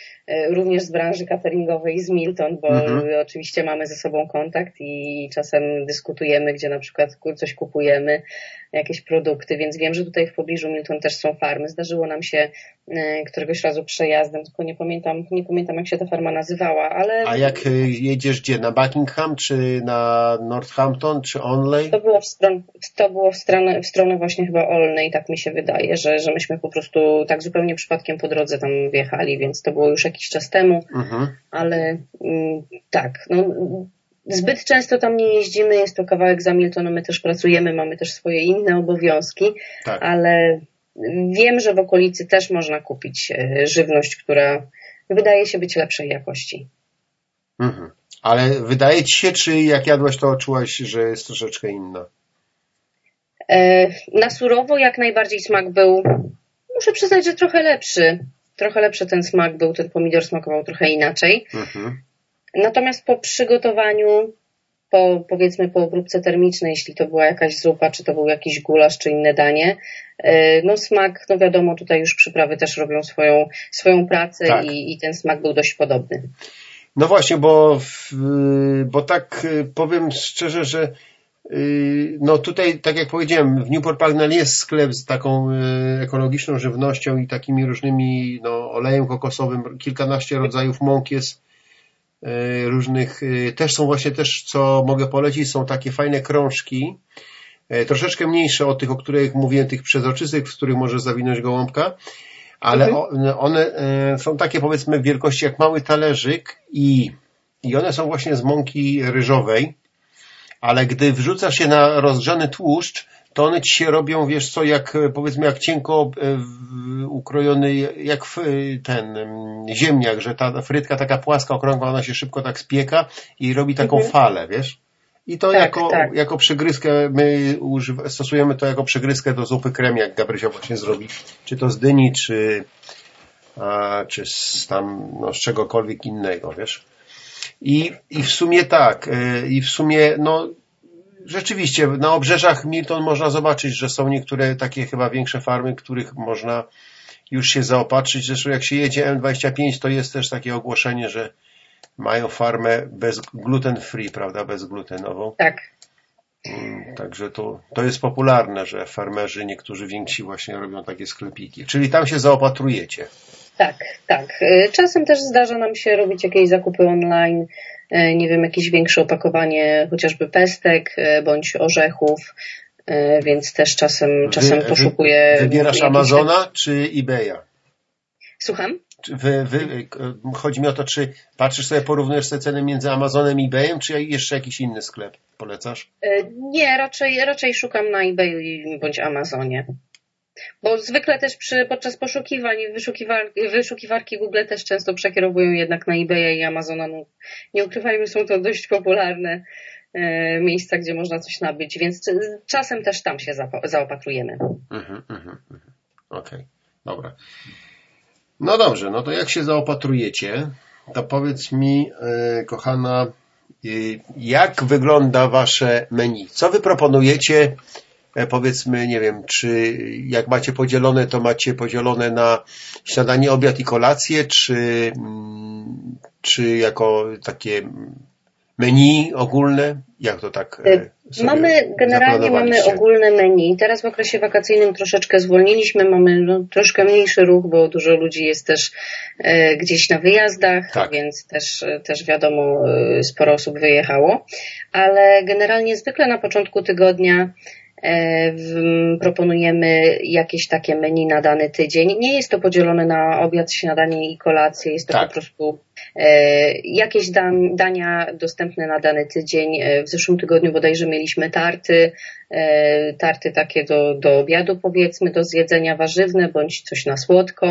również z branży cateringowej z Milton, bo mhm. oczywiście mamy ze sobą kontakt i czasem dyskutujemy, gdzie na przykład coś kupujemy, jakieś produkty, więc wiem, że tutaj w pobliżu Milton też są farmy. Zdarzyło nam się e, któregoś razu przejazdem, tylko nie pamiętam, nie pamiętam jak się ta farma nazywała, ale... A jak jedziesz gdzie? Na Buckingham, czy na Northampton, czy Onley? To było w, stron, to było w, stronę, w stronę właśnie chyba Olnej, tak mi się wydaje, że, że myśmy po prostu tak zupełnie przypadkiem po drodze tam wjechali, więc to było już jakiś czas temu, Mhm. ale mm, tak, no zbyt często tam nie jeździmy, jest to kawałek za Miltonu, my też pracujemy, mamy też swoje inne obowiązki, Tak. ale wiem, że w okolicy też można kupić e, żywność, która wydaje się być lepszej jakości. Mhm. Ale wydaje ci się, czy jak jadłaś, to czułaś, że jest troszeczkę inna? E, Na surowo jak najbardziej smak był, muszę przyznać, że trochę lepszy. Trochę lepszy ten smak był, ten pomidor smakował trochę inaczej. Mhm. Natomiast po przygotowaniu, po powiedzmy po obróbce termicznej, jeśli to była jakaś zupa, czy to był jakiś gulasz, czy inne danie, e, no smak, no wiadomo, tutaj już przyprawy też robią swoją, swoją pracę Tak. i, i ten smak był dość podobny. No właśnie, bo, bo tak powiem szczerze, że no tutaj, tak jak powiedziałem, w Newport Pagnell jest sklep z taką y, ekologiczną żywnością i takimi różnymi, no, olejem kokosowym, kilkanaście rodzajów mąk jest y, różnych, też są właśnie też, co mogę polecić, są takie fajne krążki, troszeczkę mniejsze od tych, o których mówiłem, tych przezroczystych, w których może zawinąć gołąbka, ale o- one e, są takie powiedzmy wielkości jak mały talerzyk i, i one są właśnie z mąki ryżowej, ale gdy wrzucasz je na rozgrzany tłuszcz, to one ci się robią, wiesz co, jak e, powiedzmy jak cienko e, ukrojony, jak w, e, ten mm, ziemniak, że ta frytka taka płaska, okrągła, ona się szybko tak spieka i robi taką falę, wiesz? I to Tak, jako, tak. jako przygryzkę, my używa, stosujemy to jako przygryzkę do zupy krem, jak Gabrysia właśnie zrobi. Czy to z dyni, czy, a, czy z tam, no, z czegokolwiek innego, wiesz. I, i w sumie tak, y, i w sumie, no, rzeczywiście, na obrzeżach Milton można zobaczyć, że są niektóre takie chyba większe farmy, których można już się zaopatrzyć. Zresztą jak się jedzie M25, to jest też takie ogłoszenie, że mają farmę bez gluten free, prawda, bezglutenową. Tak. Mm, Także to, to jest popularne, że farmerzy niektórzy więksi właśnie robią takie sklepiki. Czyli tam się zaopatrujecie. Tak, tak. Y, Czasem też zdarza nam się robić jakieś zakupy online, y, nie wiem, jakieś większe opakowanie chociażby pestek y, bądź orzechów, więc też czasem, czasem poszukuję. Wybierasz Amazona czy eBaya? Słucham? Wy, wy, chodzi mi o to, czy patrzysz sobie, porównujesz te ceny między Amazonem i eBayem, czy jeszcze jakiś inny sklep polecasz? Nie, raczej, raczej szukam na eBayu bądź Amazonie. Bo zwykle też przy, podczas poszukiwań wyszukiwar, wyszukiwarki Google też często przekierowują jednak na eBaya i Amazona. No, nie ukrywajmy, są to dość popularne e, miejsca, gdzie można coś nabyć, więc czasem też tam się zaopatrujemy. Mhm, mhm, mhm. Okej, dobra. No dobrze, no to jak się zaopatrujecie, to powiedz mi, e, kochana, e, jak wygląda wasze menu? Co wy proponujecie? E, powiedzmy, nie wiem, czy jak macie podzielone, to macie podzielone na śniadanie, obiad i kolację, czy, mm, czy jako takie menu ogólne? Jak to tak? e, sobie Mamy, generalnie mamy ogólne menu. Teraz w okresie wakacyjnym troszeczkę zwolniliśmy, mamy no, troszkę mniejszy ruch, bo dużo ludzi jest też e, gdzieś na wyjazdach, Tak. więc też, e, też wiadomo, e, sporo osób wyjechało. Ale generalnie zwykle na początku tygodnia e, proponujemy jakieś takie menu na dany tydzień. Nie jest to podzielone na obiad, śniadanie i kolację, jest to Tak. po prostu e, jakieś dan, dania dostępne na dany tydzień. E, W zeszłym tygodniu bodajże mieliśmy tarty, e, tarty takie do, do obiadu powiedzmy, do zjedzenia warzywne bądź coś na słodko.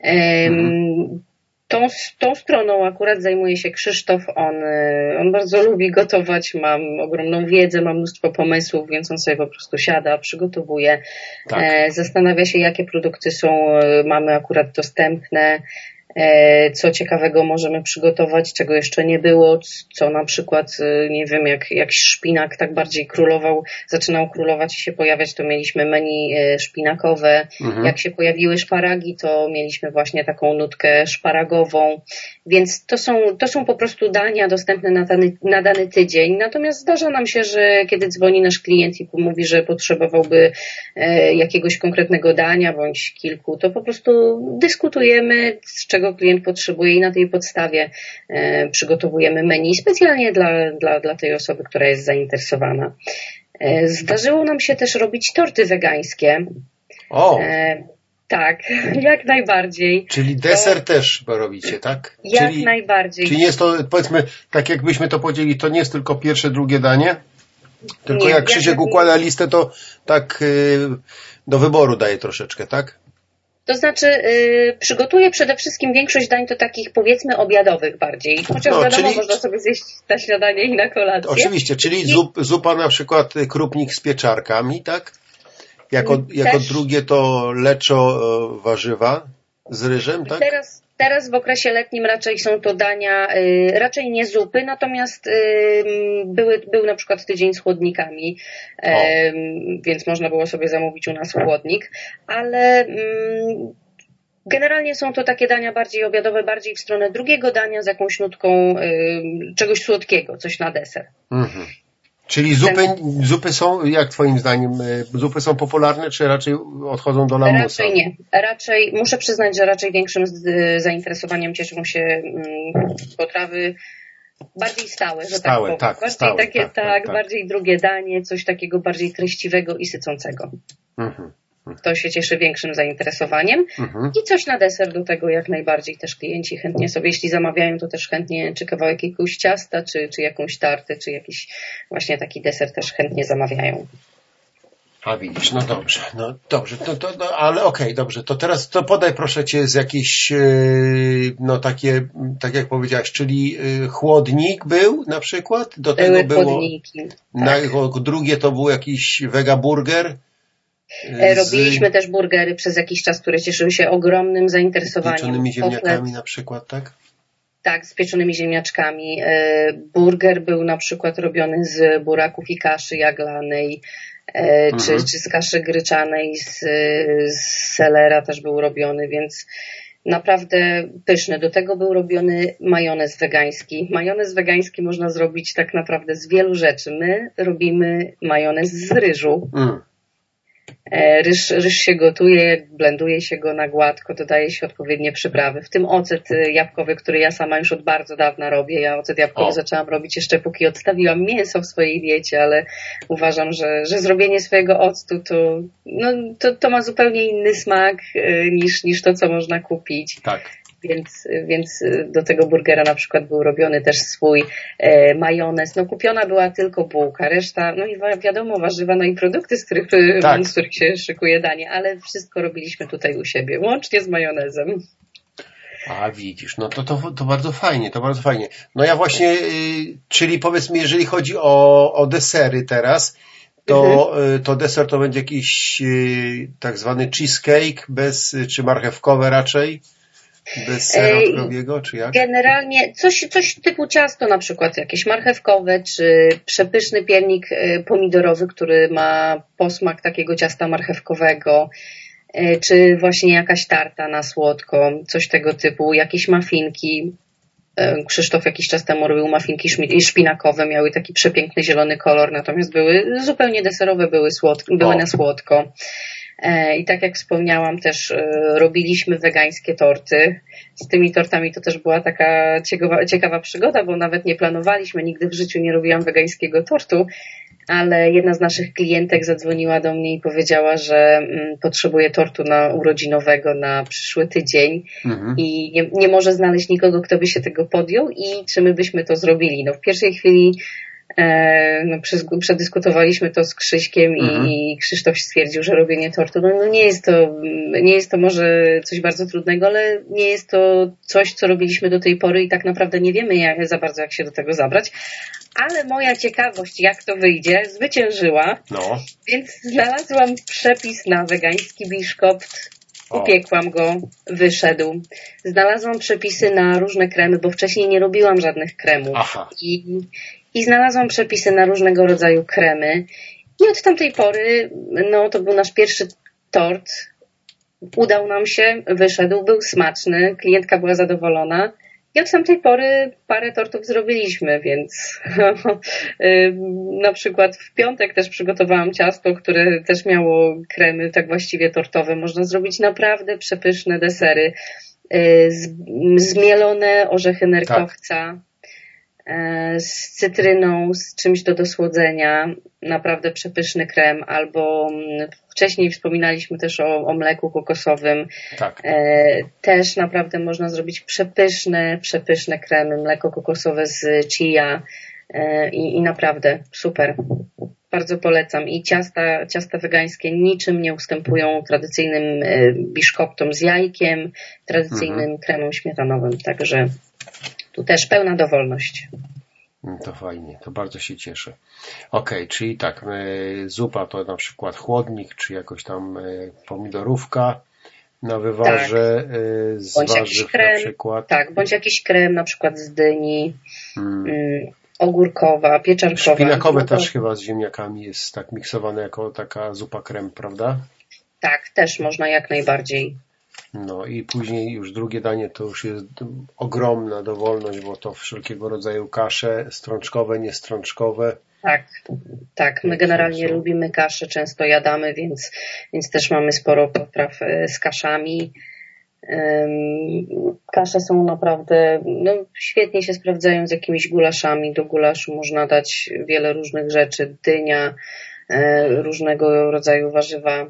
Em, Tą, tą stroną akurat zajmuje się Krzysztof. On, e, on bardzo lubi gotować, mam ogromną wiedzę, mam mnóstwo pomysłów, więc on sobie po prostu siada, przygotowuje, Tak. e, zastanawia się, jakie produkty są, e, mamy akurat dostępne. E, co ciekawego możemy przygotować, czego jeszcze nie było, co na przykład, e, nie wiem, jak, jak szpinak tak bardziej królował, zaczynał królować i się pojawiać, to mieliśmy menu e, szpinakowe. Mhm. Jak się pojawiły szparagi, to mieliśmy właśnie taką nutkę szparagową. Więc to są, to są po prostu dania dostępne na dany, na dany tydzień. Natomiast zdarza nam się, że kiedy dzwoni nasz klient i mówi, że potrzebowałby jakiegoś konkretnego dania bądź kilku, to po prostu dyskutujemy, z czego klient potrzebuje i na tej podstawie e, przygotowujemy menu specjalnie dla, dla, dla tej osoby, która jest zainteresowana. E, Zdarzyło nam się też robić torty wegańskie. O, E, tak, jak najbardziej. czyli deser też robicie, tak? Jak czyli, najbardziej. czyli nie jest to, powiedzmy, tak jakbyśmy to podzielili, to nie jest tylko pierwsze, drugie danie, tylko Nie, jak ja Krzysiek tak- układa listę, to tak y, do wyboru daje troszeczkę, tak? To znaczy, yy, przygotuję przede wszystkim większość dań to takich powiedzmy obiadowych bardziej. Chociaż No, wiadomo, czyli- można sobie zjeść na śniadanie i na kolację. Oczywiście, czyli zup, zupa na przykład y, krupnik z pieczarkami, tak? Jako, jako też. drugie to leczo e, warzywa z ryżem, tak? Teraz, teraz w okresie letnim raczej są to dania, y, raczej nie zupy, natomiast y, były, był na przykład tydzień z chłodnikami, em, więc można było sobie zamówić u nas chłodnik, ale mm, generalnie są to takie dania bardziej obiadowe, bardziej w stronę drugiego dania z jakąś nutką y, czegoś słodkiego, coś na deser. Mhm. Czyli zupy, zupy są, jak twoim zdaniem, e, zupy są popularne, czy raczej odchodzą do lamusa? Raczej nie. Raczej, muszę przyznać, że raczej większym z- zainteresowaniem cieszą się mm, potrawy bardziej stałe, że Stałe, tak powiem. tak, bardziej stałe, takie, tak, tak, tak, tak. bardziej drugie danie, coś takiego bardziej treściwego i sycącego. Mhm. To się cieszy większym zainteresowaniem. Mhm. I coś na deser do tego jak najbardziej też klienci chętnie sobie, jeśli zamawiają, to też chętnie czy kawałek jakiegoś ciasta, czy, czy jakąś tartę, czy jakiś właśnie taki deser też chętnie zamawiają. A widzisz, no dobrze, no dobrze, to, to, no, ale okej, dobrze, to teraz to podaj proszę Cię z jakiś, e, no takie, tak jak powiedziałaś, czyli e, chłodnik był na przykład, do tego Były było, chłodniki. na, drugie to był jakiś vegaburger. E, Robiliśmy też burgery przez jakiś czas, które cieszyły się ogromnym z zainteresowaniem. pieczonymi ziemniakami na przykład, tak? tak, z pieczonymi ziemniaczkami. E, Burger był na przykład robiony z buraków i kaszy jaglanej, e, czy, Mhm. czy z kaszy gryczanej, z, z selera też był robiony, więc naprawdę pyszny. Do tego był robiony majonez wegański. Majonez wegański można zrobić tak naprawdę z wielu rzeczy. My robimy majonez z ryżu. Mm. E, Ryż, ryż się gotuje, blenduje się go na gładko, dodaje się odpowiednie przyprawy, w tym ocet e, jabłkowy, który ja sama już od bardzo dawna robię. Ja ocet jabłkowy O. zaczęłam robić jeszcze póki odstawiłam mięso w swojej diecie, ale uważam, że, że zrobienie swojego octu to, no, to, to ma zupełnie inny smak e, niż, niż to, co można kupić. Tak. Więc, więc do tego burgera na przykład był robiony też swój e, majonez. No kupiona była tylko bułka, reszta, no i wiadomo, warzywa, no i produkty, z których, Tak. z których się szykuje danie, ale wszystko robiliśmy tutaj u siebie, łącznie z majonezem. A widzisz, no to, to, to bardzo fajnie, to bardzo fajnie. No ja właśnie, y, czyli powiedz mi, jeżeli chodzi o, o desery teraz, to, Mhm. y, to deser to będzie jakiś y, tak zwany cheesecake, bez, czy marchewkowe raczej? Bez sera krowiego, czy jak? Generalnie coś, coś typu ciasto na przykład, jakieś marchewkowe, czy przepyszny piernik e, pomidorowy, który ma posmak takiego ciasta marchewkowego, e, czy właśnie jakaś tarta na słodko, coś tego typu, jakieś mafinki. E, Krzysztof jakiś czas temu robił mafinki szpinakowe, miały taki przepiękny zielony kolor, natomiast były zupełnie deserowe, były, słodko, były na słodko. E, I tak jak wspomniałam, też e, robiliśmy wegańskie torty. Z tymi tortami to też była taka ciekawa, ciekawa przygoda, bo nawet nie planowaliśmy, nigdy w życiu nie robiłam wegańskiego tortu, ale jedna z naszych klientek zadzwoniła do mnie i powiedziała, że mm, potrzebuje tortu na urodzinowego na przyszły tydzień Mhm. i nie, nie może znaleźć nikogo, kto by się tego podjął i czy my byśmy to zrobili. No w pierwszej chwili no, przez- przedyskutowaliśmy to z Krzyśkiem Mhm. i, Krzysztof stwierdził, że robienie tortu, no, no nie jest to, nie jest to może coś bardzo trudnego, ale nie jest to coś, co robiliśmy do tej pory i tak naprawdę nie wiemy jak, za bardzo, jak się do tego zabrać. Ale moja ciekawość, jak to wyjdzie, zwyciężyła, No, więc znalazłam przepis na wegański biszkopt. Upiekłam go, wyszedł. Znalazłam przepisy na różne kremy, bo wcześniej nie robiłam żadnych kremów. Aha. I, I znalazłam przepisy na różnego rodzaju kremy. I od tamtej pory, no to był nasz pierwszy tort. Udał nam się, wyszedł, był smaczny, klientka była zadowolona. I od tamtej pory parę tortów zrobiliśmy, więc ym, na przykład w piątek też przygotowałam ciasto, które też miało kremy tak właściwie tortowe. Można zrobić naprawdę przepyszne desery. Yy, z- Zmielone orzechy nerkowca e, z cytryną, z czymś do dosłodzenia. Naprawdę przepyszny krem. Albo mm, wcześniej wspominaliśmy też o, o mleku kokosowym. Tak. E, Też naprawdę można zrobić przepyszne, przepyszne kremy, mleko kokosowe z chia e, i, i naprawdę super. Bardzo polecam. I ciasta, ciasta wegańskie niczym nie ustępują tradycyjnym e, biszkoptom z jajkiem, tradycyjnym kremom śmietanowym. Także tu też pełna dowolność. Mm, To fajnie, to bardzo się cieszę. Okej, czyli tak, e, zupa to na przykład chłodnik, czy jakoś tam e, pomidorówka na wywarze e, z Bądź jakiś warzyw na krem. przykład. Tak, bądź jakiś krem na przykład z dyni, Mm. mm, ogórkowa, pieczarkowa. Szpinakowe też chyba z ziemniakami jest tak miksowane jako taka zupa krem, prawda? Tak, też można jak najbardziej. No i później już drugie danie to już jest ogromna dowolność, bo to wszelkiego rodzaju kasze, strączkowe, niestrączkowe. Tak, tak. My generalnie są- lubimy kasze, często jadamy, więc, więc też mamy sporo potraw e, z kaszami. Kasze są naprawdę, no, świetnie się sprawdzają z jakimiś gulaszami. Do gulaszu można dać wiele różnych rzeczy, dynia, e, różnego rodzaju warzywa,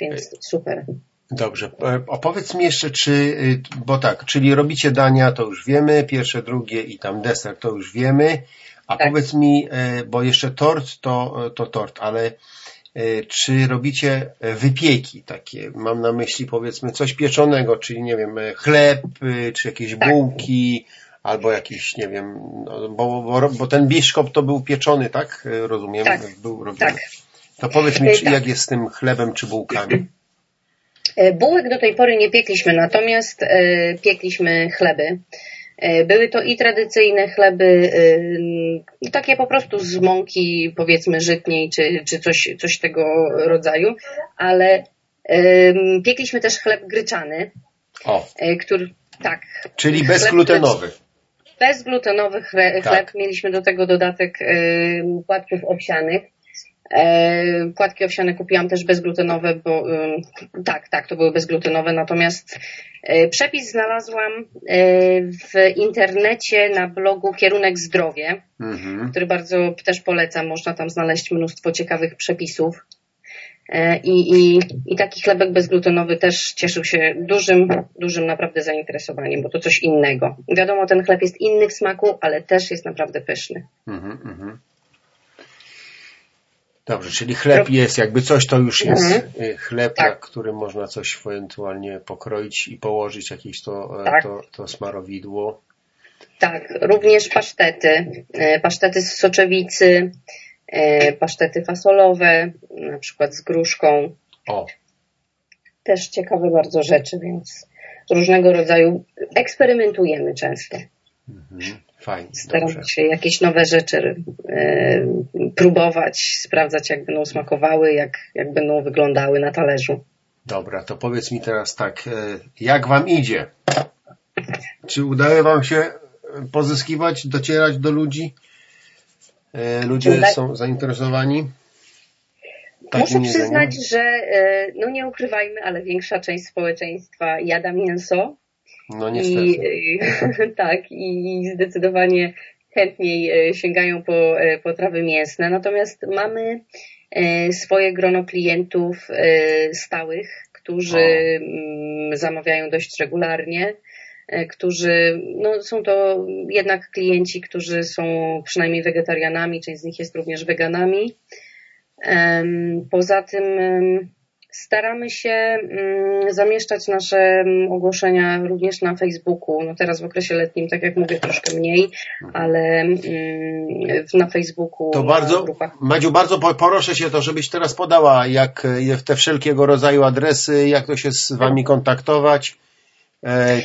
więc super. Dobrze, e, opowiedz mi jeszcze, czy, y, bo tak, czyli robicie dania, to już wiemy, pierwsze, drugie i tam deser, to już wiemy, a Tak. powiedz mi, e, bo jeszcze tort to, to tort, ale e, czy robicie wypieki takie, mam na myśli powiedzmy coś pieczonego, czyli nie wiem, chleb, y, czy jakieś Tak. bułki, albo jakiś, nie wiem, no, bo, bo, bo ten biszkop to był pieczony, tak? Rozumiem, Tak. był robiony. Tak. To powiedz mi, czy, tak. jak jest z tym chlebem czy bułkami? E, Bułek do tej pory nie piekliśmy, natomiast e, piekliśmy chleby. E, Były to i tradycyjne chleby, takie po prostu z mąki powiedzmy żytniej, czy, czy coś, coś tego rodzaju, ale piekliśmy też chleb gryczany, O, który, tak. czyli bezglutenowy. Bezglutenowy Tak. chleb. Mieliśmy do tego dodatek płatków owsianych. E, płatki owsiane kupiłam też bezglutenowe, bo tak, tak, to były bezglutenowe, natomiast e, przepis znalazłam e, w internecie na blogu Kierunek Zdrowie, Mhm. który bardzo też polecam. Można tam znaleźć mnóstwo ciekawych przepisów. I, i, I taki chlebek bezglutenowy też cieszył się dużym, dużym naprawdę zainteresowaniem, bo to coś innego. Wiadomo, ten chleb jest inny w smaku, ale też jest naprawdę pyszny. Mhm, mhm. Dobrze, czyli chleb jest, jakby coś to już jest Mhm. y, chleb, Tak. na którym można coś ewentualnie pokroić i położyć jakieś to, e, Tak. to, to smarowidło. Tak, również pasztety. E, Pasztety z soczewicy, e, pasztety fasolowe, na przykład z gruszką. O, Też ciekawe bardzo rzeczy, więc różnego rodzaju eksperymentujemy często. mhm. Fajnie, Staramy dobrze. się jakieś nowe rzeczy e, próbować, sprawdzać jak będą smakowały, jak, jak będą wyglądały na talerzu. Dobra, to powiedz mi teraz tak, e, jak wam idzie? Czy udaje wam się pozyskiwać, docierać do ludzi? E, Ludzie są zainteresowani? Muszę przyznać, że no nie ukrywajmy, ale większa część społeczeństwa jada mięso. No I, niestety. e, tak, i zdecydowanie chętniej e, sięgają po e, potrawy mięsne. Natomiast mamy e, swoje grono klientów stałych, którzy O. mm, zamawiają dość regularnie, którzy, no są to jednak klienci, którzy są przynajmniej wegetarianami, część z nich jest również weganami. Poza tym Staramy się mm, zamieszczać nasze mm, ogłoszenia również na Facebooku. No teraz w okresie letnim, tak jak mówię, troszkę mniej, ale mm, na Facebooku. To bardzo, grupach. Madziu, bardzo proszę się to, żebyś teraz podała, jak te wszelkiego rodzaju adresy, jak to się z wami kontaktować,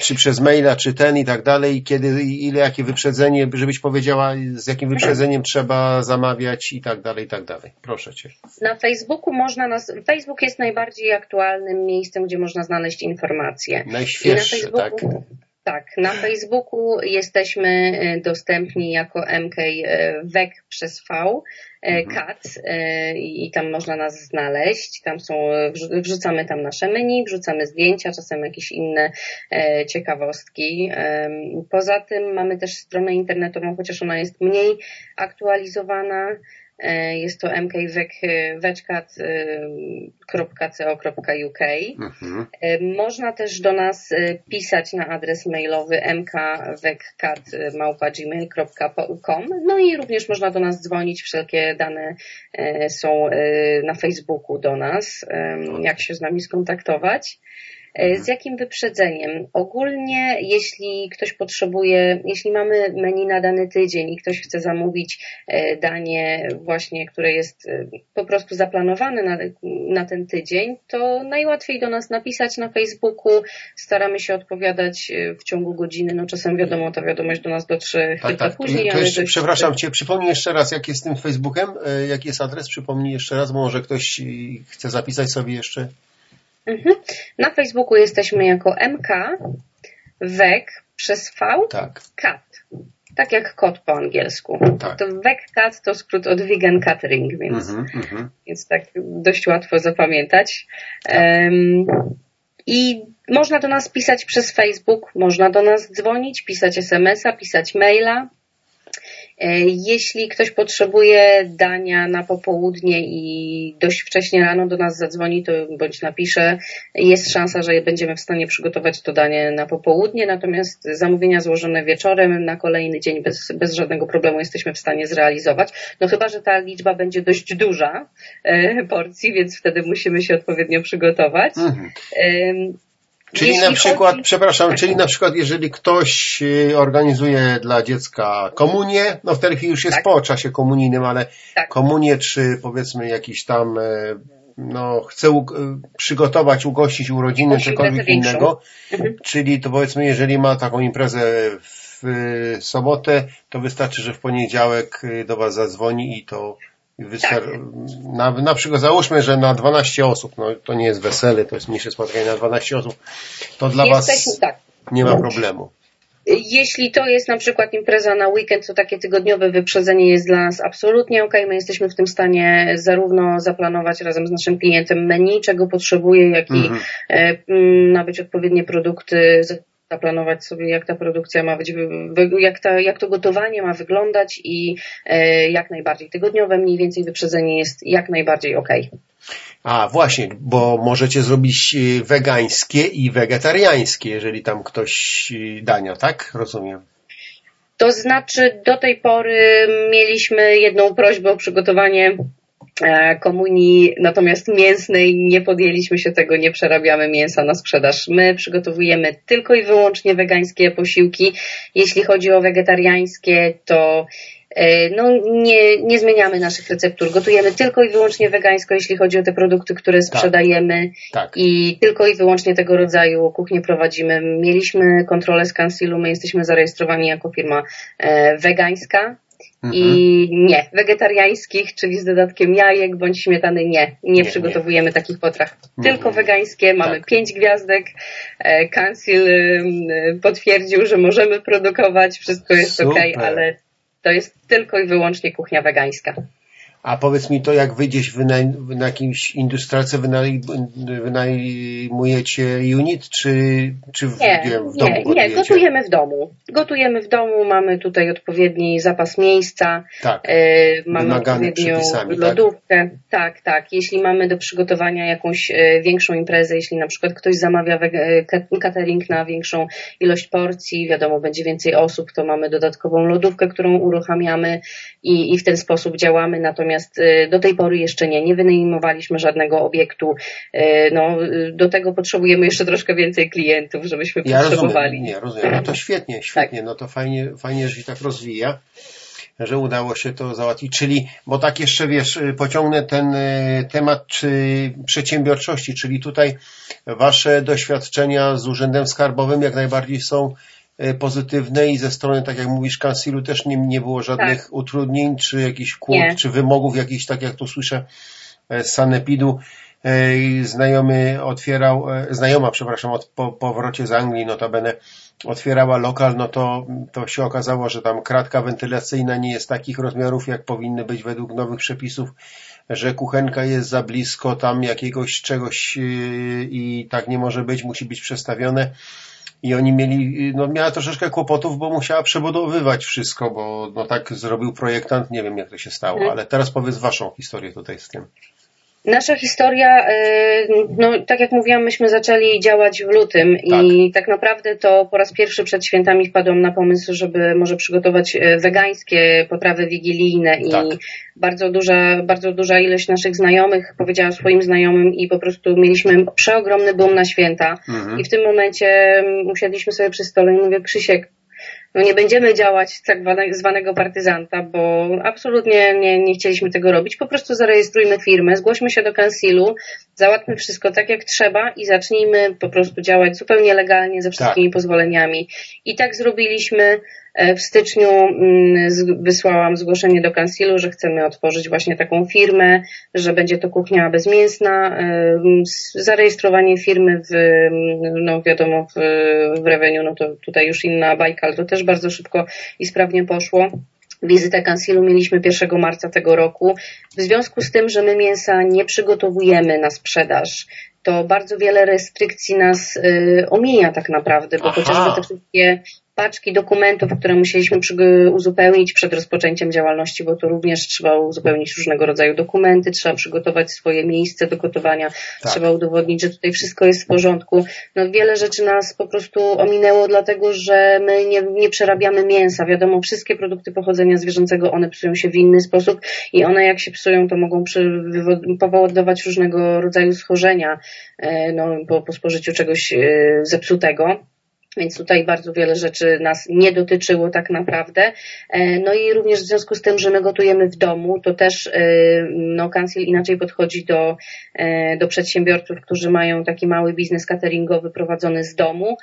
czy przez maila, czy ten i tak dalej, kiedy, ile, jakie wyprzedzenie, żebyś powiedziała, z jakim wyprzedzeniem trzeba zamawiać i tak dalej, i tak dalej. Proszę cię. Na Facebooku można nas. Facebook jest najbardziej aktualnym miejscem, gdzie można znaleźć informacje. Najświeższe, Facebooku, tak? na Facebooku jesteśmy e, dostępni jako MK e, WEK przez V, e, CAT e, i tam można nas znaleźć. Tam są, wrzu- wrzucamy tam nasze menu, wrzucamy zdjęcia, czasem jakieś inne e, ciekawostki. Poza tym mamy też stronę internetową, chociaż ona jest mniej aktualizowana. E, Jest to mkweczkat.co.uk. Mhm. E, Można też do nas e, pisać na adres mailowy mkwekkat.gmail.com No i również można do nas dzwonić. Wszelkie dane są na Facebooku do nas, em, jak się z nami skontaktować. E, Z jakim wyprzedzeniem? Ogólnie, jeśli ktoś potrzebuje, jeśli mamy menu na dany tydzień i ktoś chce zamówić e, danie właśnie, które jest e, po prostu zaplanowane na, na ten tydzień, to najłatwiej do nas napisać na Facebooku. Staramy się odpowiadać w ciągu godziny. No czasem wiadomo, ta wiadomość do nas dotrze Tak, chwilkę tak. później, To jeszcze, przepraszam cię, przypomnij jeszcze raz, jak jest z tym Facebookiem, jaki jest adres, przypomnij jeszcze raz, może ktoś chce zapisać sobie jeszcze. Mhm. Na Facebooku jesteśmy jako MK, WEK przez V, Tak. CAT. Tak jak kot po angielsku. Tak. To WEK CAT to skrót od Vegan Catering, więc, Mhm, mhm. więc tak dość łatwo zapamiętać. Em, I można do nas pisać przez Facebook, można do nas dzwonić, pisać SMS-a, pisać maila. E, Jeśli ktoś potrzebuje dania na popołudnie i dość wcześnie rano do nas zadzwoni, to bądź napisze, jest szansa, że będziemy w stanie przygotować to danie na popołudnie, natomiast zamówienia złożone wieczorem na kolejny dzień bez, bez żadnego problemu jesteśmy w stanie zrealizować. No chyba, że ta liczba będzie dość duża e, porcji, więc wtedy musimy się odpowiednio przygotować. Mhm. Czyli jeśli na przykład, chodzi- przepraszam, czyli na przykład jeżeli ktoś y, organizuje dla dziecka komunię, no w tej chwili już jest Tak. po czasie komunijnym, ale Tak. komunię czy powiedzmy jakiś tam, e, no chce u, przygotować, ugościć urodziny, większą. innego, Mhm. czyli to powiedzmy jeżeli ma taką imprezę w sobotę, to wystarczy, że w poniedziałek y, do Was zadzwoni i to wystar- Tak. na, na przykład załóżmy, że na 12 osób, no to nie jest wesele, to jest mniejsze spotkanie na 12 osób, to dla Jesteśmy, Was tak. nie ma problemu. Jeśli to jest na przykład impreza na weekend, to takie tygodniowe wyprzedzenie jest dla nas absolutnie ok. My jesteśmy w tym stanie zarówno zaplanować razem z naszym klientem menu, czego potrzebuje, jak i Mhm. e, mm, nabyć odpowiednie produkty, zaplanować sobie, jak ta produkcja ma być, jak, ta, jak to gotowanie ma wyglądać i e, jak najbardziej tygodniowe, mniej więcej wyprzedzenie jest jak najbardziej ok. A właśnie, bo możecie zrobić y, wegańskie i wegetariańskie, jeżeli tam ktoś y, dania, tak? Rozumiem. To znaczy, do tej pory mieliśmy jedną prośbę o przygotowanie e, komunii, natomiast mięsnej nie podjęliśmy się tego, nie przerabiamy mięsa na sprzedaż. My przygotowujemy tylko i wyłącznie wegańskie posiłki. Jeśli chodzi o wegetariańskie, to e, no, nie, nie zmieniamy naszych receptur. Gotujemy tylko i wyłącznie wegańsko, jeśli chodzi o te produkty, które sprzedajemy Tak. i tylko i wyłącznie tego rodzaju kuchnię prowadzimy. Mieliśmy kontrolę z Kansilu, my jesteśmy zarejestrowani jako firma e, wegańska Mhm. i nie, wegetariańskich, czyli z dodatkiem jajek bądź śmietany nie, nie, Nie, przygotowujemy takich potraw. Mhm. Tylko wegańskie, mamy Tak. pięć gwiazdek, e, Kansil y, potwierdził, że możemy produkować, wszystko jest Super. ok, ale to jest tylko i wyłącznie kuchnia wegańska. A powiedz mi to, jak wyjdziesz wynaj, na jakimś industrialce, wynaj, wynajmujecie unit, czy, czy w, Nie, nie, wiem, w nie, domu nie, gotujecie? gotujemy w domu. Gotujemy w domu, mamy tutaj odpowiedni zapas miejsca, Tak. e, mamy odpowiednią tak? lodówkę. Tak? tak, Jeśli mamy do przygotowania jakąś e, większą imprezę, jeśli na przykład ktoś zamawia catering na większą ilość porcji, wiadomo, będzie więcej osób, to mamy dodatkową lodówkę, którą uruchamiamy i, i w ten sposób działamy. Natomiast natomiast y, do tej pory jeszcze nie, nie wynajmowaliśmy żadnego obiektu. Y, No, y, do tego potrzebujemy jeszcze troszkę więcej klientów, żebyśmy Ja potrzebowali. rozumiem, nie, rozumiem. No to świetnie, świetnie, no to fajnie, fajnie, że się tak rozwija, że udało się to załatwić. Czyli, bo tak jeszcze wiesz, pociągnę ten temat czy przedsiębiorczości, czyli tutaj wasze doświadczenia z Urzędem Skarbowym jak najbardziej są y, pozytywne i ze strony, tak jak mówisz, kansilu też nie, nie było żadnych utrudnień, czy jakichś kłód, Nie. czy wymogów jakichś, tak jak tu słyszę e, z Sanepidu. E, Znajomy otwierał, e, znajoma, przepraszam, od, po powrocie z Anglii, notabene otwierała lokal, no to, to się okazało, że tam kratka wentylacyjna nie jest takich rozmiarów, jak powinny być według nowych przepisów, że kuchenka jest za blisko tam jakiegoś czegoś yy, i tak nie może być, musi być przestawione. I oni mieli, no miała troszeczkę kłopotów, bo musiała przebudowywać wszystko, bo no tak zrobił projektant, nie wiem jak to się stało, Mhm. ale teraz powiedz waszą historię tutaj z tym. Nasza historia, y, no tak jak mówiłam, myśmy zaczęli działać w lutym i tak naprawdę to po raz pierwszy przed świętami wpadłam na pomysł, żeby może przygotować e, wegańskie potrawy wigilijne i Tak. bardzo duża, bardzo duża ilość naszych znajomych powiedziała swoim znajomym i po prostu mieliśmy przeogromny boom na święta Mhm. i w tym momencie mm, usiadliśmy sobie przy stole i mówię, Krzysiek, nie będziemy działać tak zwane- zwanego partyzanta, bo absolutnie nie, nie chcieliśmy tego robić. Po prostu zarejestrujmy firmę, zgłośmy się do kansilu, załatwmy wszystko tak jak trzeba i zacznijmy po prostu działać zupełnie legalnie ze wszystkimi pozwoleniami. I tak zrobiliśmy. E, W styczniu mm, wysłałam zgłoszenie do kansilu, że chcemy otworzyć właśnie taką firmę, że będzie to kuchnia bezmięsna. E, Zarejestrowanie firmy w, mm, no wiadomo, w, w Revenue, no to tutaj już inna bajka, ale to też bardzo szybko i sprawnie poszło. Wizytę kansilu mieliśmy 1 marca tego roku. W związku z tym, że my mięsa nie przygotowujemy na sprzedaż, to bardzo wiele restrykcji nas y, omija tak naprawdę, bo Aha. chociażby te wszystkie paczki dokumentów, które musieliśmy uzupełnić przed rozpoczęciem działalności, bo to również trzeba uzupełnić różnego rodzaju dokumenty, trzeba przygotować swoje miejsce do gotowania, Tak. trzeba udowodnić, że tutaj wszystko jest w porządku. No wiele rzeczy nas po prostu ominęło, dlatego że my nie, nie przerabiamy mięsa. Wiadomo, wszystkie produkty pochodzenia zwierzęcego, one psują się w inny sposób i one jak się psują, to mogą przy, powodować różnego rodzaju schorzenia e, no, po, po spożyciu czegoś e, zepsutego. Więc tutaj bardzo wiele rzeczy nas nie dotyczyło tak naprawdę. E, No i również w związku z tym, że my gotujemy w domu, to też e, no, Cancel inaczej podchodzi do, e, do przedsiębiorców, którzy mają taki mały biznes cateringowy prowadzony z domu,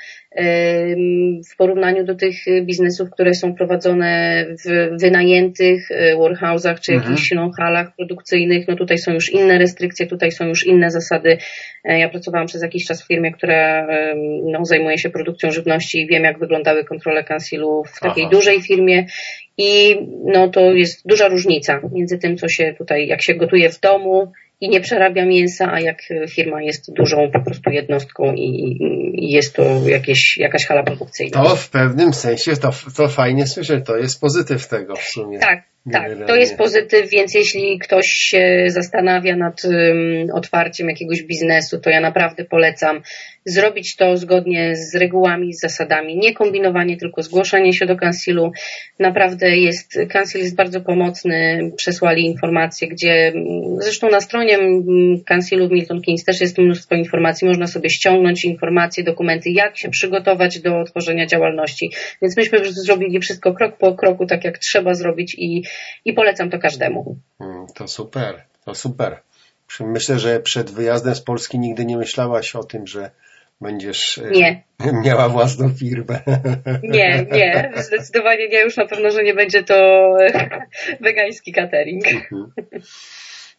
w porównaniu do tych biznesów, które są prowadzone w wynajętych warehouse'ach czy Mhm. jakichś no, halach produkcyjnych. No tutaj są już inne restrykcje, tutaj są już inne zasady. Ja pracowałam przez jakiś czas w firmie, która no, zajmuje się produkcją żywności i wiem, jak wyglądały kontrole kansilu w takiej Aha. dużej firmie. I no, to jest duża różnica między tym, co się tutaj, jak się gotuje w domu i nie przerabia mięsa, a jak e, firma jest dużą po prostu jednostką i, i jest to jakieś, jakaś hala produkcyjna. To w pewnym sensie, to, to fajnie słyszę, to jest pozytyw tego w sumie. Tak, tak, to jest pozytyw, więc jeśli ktoś się zastanawia nad um, otwarciem jakiegoś biznesu, to ja naprawdę polecam zrobić to zgodnie z regułami, z zasadami, nie kombinowanie, tylko zgłoszenie się do kansilu. Naprawdę jest, kansil jest bardzo pomocny, przesłali informacje, gdzie mm, zresztą na stronie mm, kansilu w Milton Keynes też jest mnóstwo informacji, można sobie ściągnąć informacje, dokumenty, jak się przygotować do otworzenia działalności. Więc myśmy zrobili wszystko krok po kroku, tak jak trzeba zrobić i, i polecam to każdemu. Mm, To super, to super. Myślę, że przed wyjazdem z Polski nigdy nie myślałaś o tym, że będziesz e, Nie. miała własną firmę. Nie, nie, zdecydowanie nie, już na pewno, że nie będzie to wegański catering. Mhm.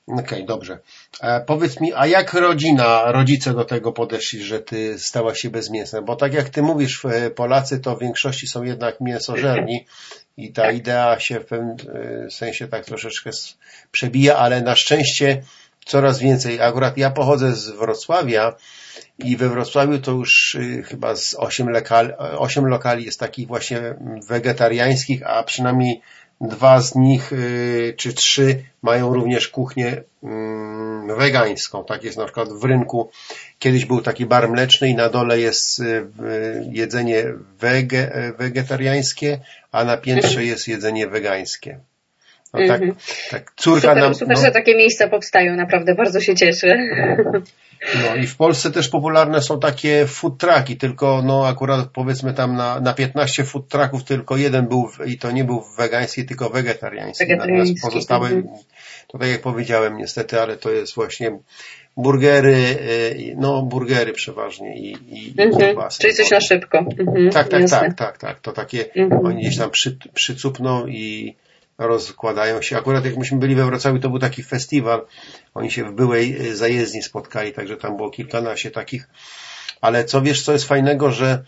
Okej, dobrze. E, powiedz mi, a jak rodzina, rodzice do tego podeszli, że ty stałaś się bezmięsna? Bo tak jak ty mówisz, e, Polacy to w większości są jednak mięsożerni i ta idea się w pewnym e, sensie tak troszeczkę przebija, ale na szczęście coraz więcej. Akurat ja pochodzę z Wrocławia i we Wrocławiu to już y, chyba z 8, lokal, 8 lokali jest takich właśnie wegetariańskich, a przynajmniej dwa z nich y, czy trzy mają również kuchnię mm, wegańską. Tak jest na przykład w rynku. Kiedyś był taki bar mleczny i na dole jest y, jedzenie wege, wegetariańskie, a na piętrze jest jedzenie wegańskie. No tak, Mhm. tak. Córka Super, nam... super no, że takie miejsca powstają, naprawdę bardzo się cieszę. No i w Polsce też popularne są takie food trucki, tylko no akurat powiedzmy tam na, na 15 food trucków tylko jeden był w, i to nie był wegański, tylko wegetariański. Wegetariański, Natomiast pozostałe, mhm. to tak jak powiedziałem niestety, ale to jest właśnie burgery, y, no burgery przeważnie i, i, Mhm. Czyli coś na szybko. Mhm. Tak, tak, jasne. tak, tak, tak. To takie, Mhm. oni gdzieś tam przy, przycupną i rozkładają się. Akurat jak myśmy byli we Wrocławiu, to był taki festiwal. Oni się w byłej y, zajezdni spotkali, także tam było kilkanaście takich. Ale co wiesz, co jest fajnego, że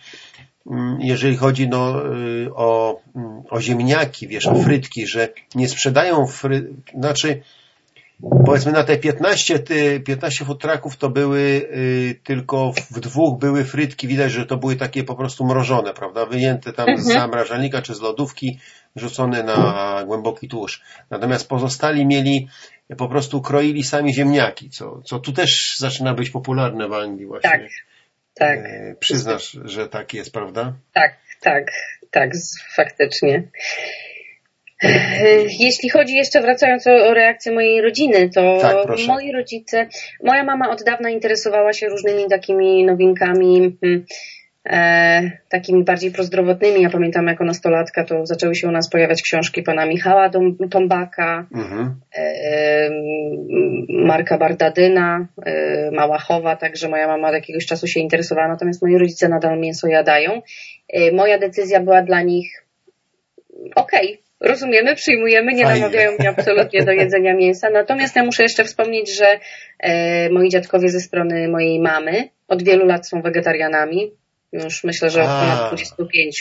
mm, jeżeli chodzi no, y, o, mm, o ziemniaki, wiesz, o frytki, że nie sprzedają fry, znaczy powiedzmy na te 15, ty, 15 futraków to były y, tylko w dwóch były frytki, widać, że to były takie po prostu mrożone, prawda, wyjęte tam z zamrażalnika czy z lodówki, rzucone na głęboki tłuszcz. Natomiast pozostali mieli, po prostu kroili sami ziemniaki, co, co tu też zaczyna być popularne w Anglii właśnie. Tak, tak, E, Przyznasz, że tak jest, prawda? tak, tak, tak, faktycznie. E, Jeśli chodzi jeszcze wracając o, reakcję mojej rodziny, to Tak, moi rodzice, moja mama od dawna interesowała się różnymi takimi nowinkami, hmm, e, takimi bardziej prozdrowotnymi. Ja pamiętam jako nastolatka to zaczęły się u nas pojawiać książki pana Michała Tombaka, Mhm. e, Marka Bardadyna, e, Małachowa, także moja mama od jakiegoś czasu się interesowała, natomiast moi rodzice nadal mięso jadają. E, Moja decyzja była dla nich okej, rozumiemy, przyjmujemy, nie Fajnie. namawiają mnie absolutnie do jedzenia mięsa, natomiast ja muszę jeszcze wspomnieć, że e, moi dziadkowie ze strony mojej mamy od wielu lat są wegetarianami, już myślę, że A. ponad 25.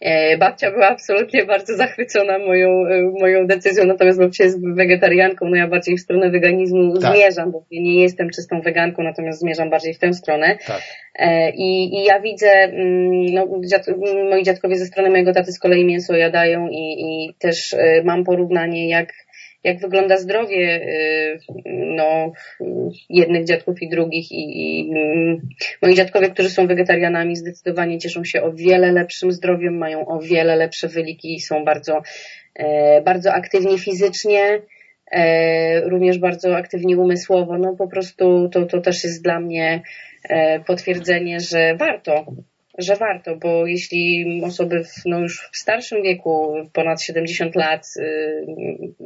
E, babcia była absolutnie bardzo zachwycona moją, e, moją decyzją, natomiast babcia jest wegetarianką, no ja bardziej w stronę weganizmu Tak. zmierzam, bo nie jestem czystą weganką, natomiast zmierzam bardziej w tę stronę. Tak. E, I, I ja widzę, mm, no, dziad, moi dziadkowie ze strony mojego taty z kolei mięso jadają i, i też mam porównanie, jak, jak wygląda zdrowie e, no, jednych dziadków i drugich. I, i mm, moi dziadkowie, którzy są wegetarianami, zdecydowanie cieszą się o wiele lepszym zdrowiem, mają o wiele lepsze wyniki i są bardzo, e, bardzo aktywni fizycznie. E, również bardzo aktywni umysłowo. No po prostu to, to też jest dla mnie e, potwierdzenie, że warto, że warto, bo jeśli osoby w, no już w starszym wieku, ponad 70 lat, y,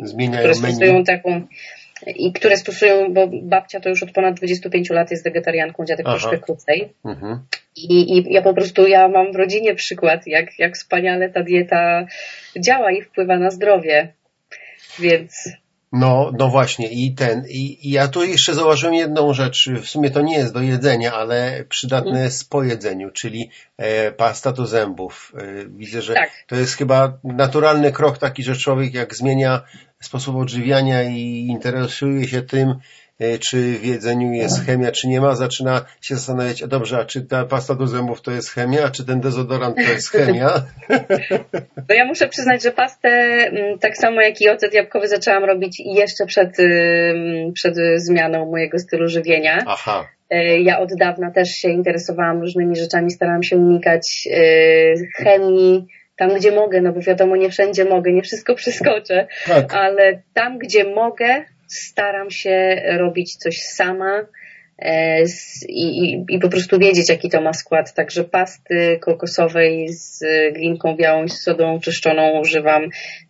Zmieniają które stosują menu. taką i które stosują, bo babcia to już od ponad 25 lat jest wegetarianką, dziadek Aha. troszkę krócej. Mhm. I, I ja po prostu, ja mam w rodzinie przykład, jak, jak wspaniale ta dieta działa i wpływa na zdrowie. Więc No, no właśnie i ten, i, i ja tu jeszcze zauważyłem jedną rzecz, w sumie to nie jest do jedzenia, ale przydatne jest po jedzeniu, czyli e, pasta do zębów. E, widzę, że Tak. to jest chyba naturalny krok taki, że człowiek jak zmienia sposób odżywiania i interesuje się tym, czy w jedzeniu jest chemia, czy nie ma, zaczyna się zastanawiać, a dobrze, a czy ta pasta do zębów to jest chemia, a czy ten dezodorant to jest chemia? No ja muszę przyznać, że pastę mm, tak samo jak i ocet jabłkowy zaczęłam robić jeszcze przed, przed zmianą mojego stylu żywienia. Aha, E, Ja od dawna też się interesowałam różnymi rzeczami, starałam się unikać e, chemii tam, gdzie mogę, no bo wiadomo, nie wszędzie mogę, nie wszystko przeskoczę, tak. ale tam, gdzie mogę, staram się robić coś sama e, i, i, i po prostu wiedzieć, jaki to ma skład. Także pasty kokosowej z glinką białą i z sodą czyszczoną używam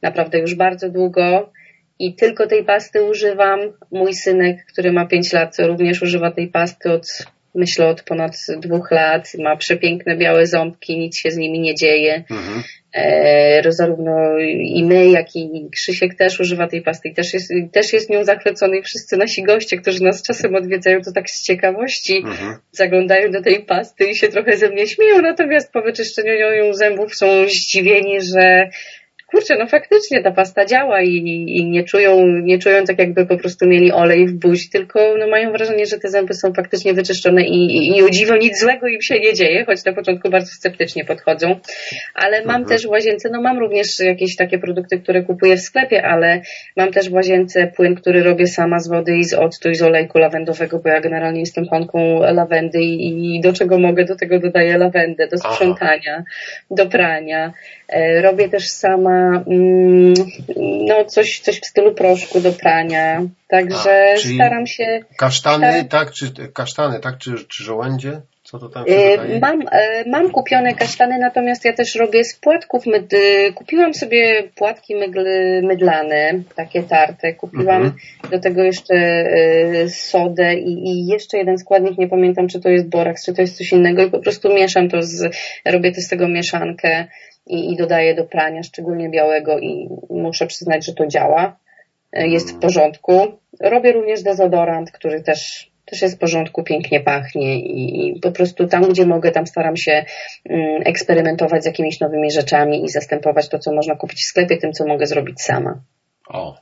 naprawdę już bardzo długo. I tylko tej pasty używam. Mój synek, który ma 5 lat, również używa tej pasty od, myślę, od ponad dwóch lat. Ma przepiękne białe ząbki, nic się z nimi nie dzieje. Mhm. E, zarówno i my, jak i Krzysiek też używa tej pasty i też jest, też jest nią zachwycony i wszyscy nasi goście, którzy nas czasem odwiedzają, to tak z ciekawości Mhm. zaglądają do tej pasty i się trochę ze mnie śmieją, natomiast po wyczyszczeniu ją zębów są zdziwieni, że kurczę, no faktycznie ta pasta działa i, i nie czują, nie czują tak jakby po prostu mieli olej w buzi, tylko no mają wrażenie, że te zęby są faktycznie wyczyszczone i, i, i o dziwo nic złego im się nie dzieje, choć na początku bardzo sceptycznie podchodzą. Ale mam też w łazience, no mam również jakieś takie produkty, które kupuję w sklepie, ale mam też w łazience płyn, który robię sama z wody i z octu i z olejku lawendowego, bo ja generalnie jestem fanką lawendy i, i do czego mogę, do tego dodaję lawendę, do Aha. sprzątania, do prania. E, Robię też sama mm, no coś, coś w stylu proszku do prania. Także A, staram się. Kasztany, staram- tak? Czy kasztany, tak? Czy, czy żołędzie? Co to tam dodaje? Mam, e, mam kupione kasztany, natomiast ja też robię z płatków. Myd, y, kupiłam sobie płatki mydl, mydlane, takie tarte. Kupiłam Mhm. do tego jeszcze sodę i, i jeszcze jeden składnik, nie pamiętam czy to jest boraks, czy to jest coś innego i po prostu mieszam to z, robię to z tego mieszankę i, i dodaję do prania, szczególnie białego i muszę przyznać, że to działa. Y, Jest w porządku. Robię również dezodorant, który też też jest w porządku, pięknie pachnie i po prostu tam, gdzie mogę, tam staram się mm, eksperymentować z jakimiś nowymi rzeczami i zastępować to, co można kupić w sklepie, tym, co mogę zrobić sama. O.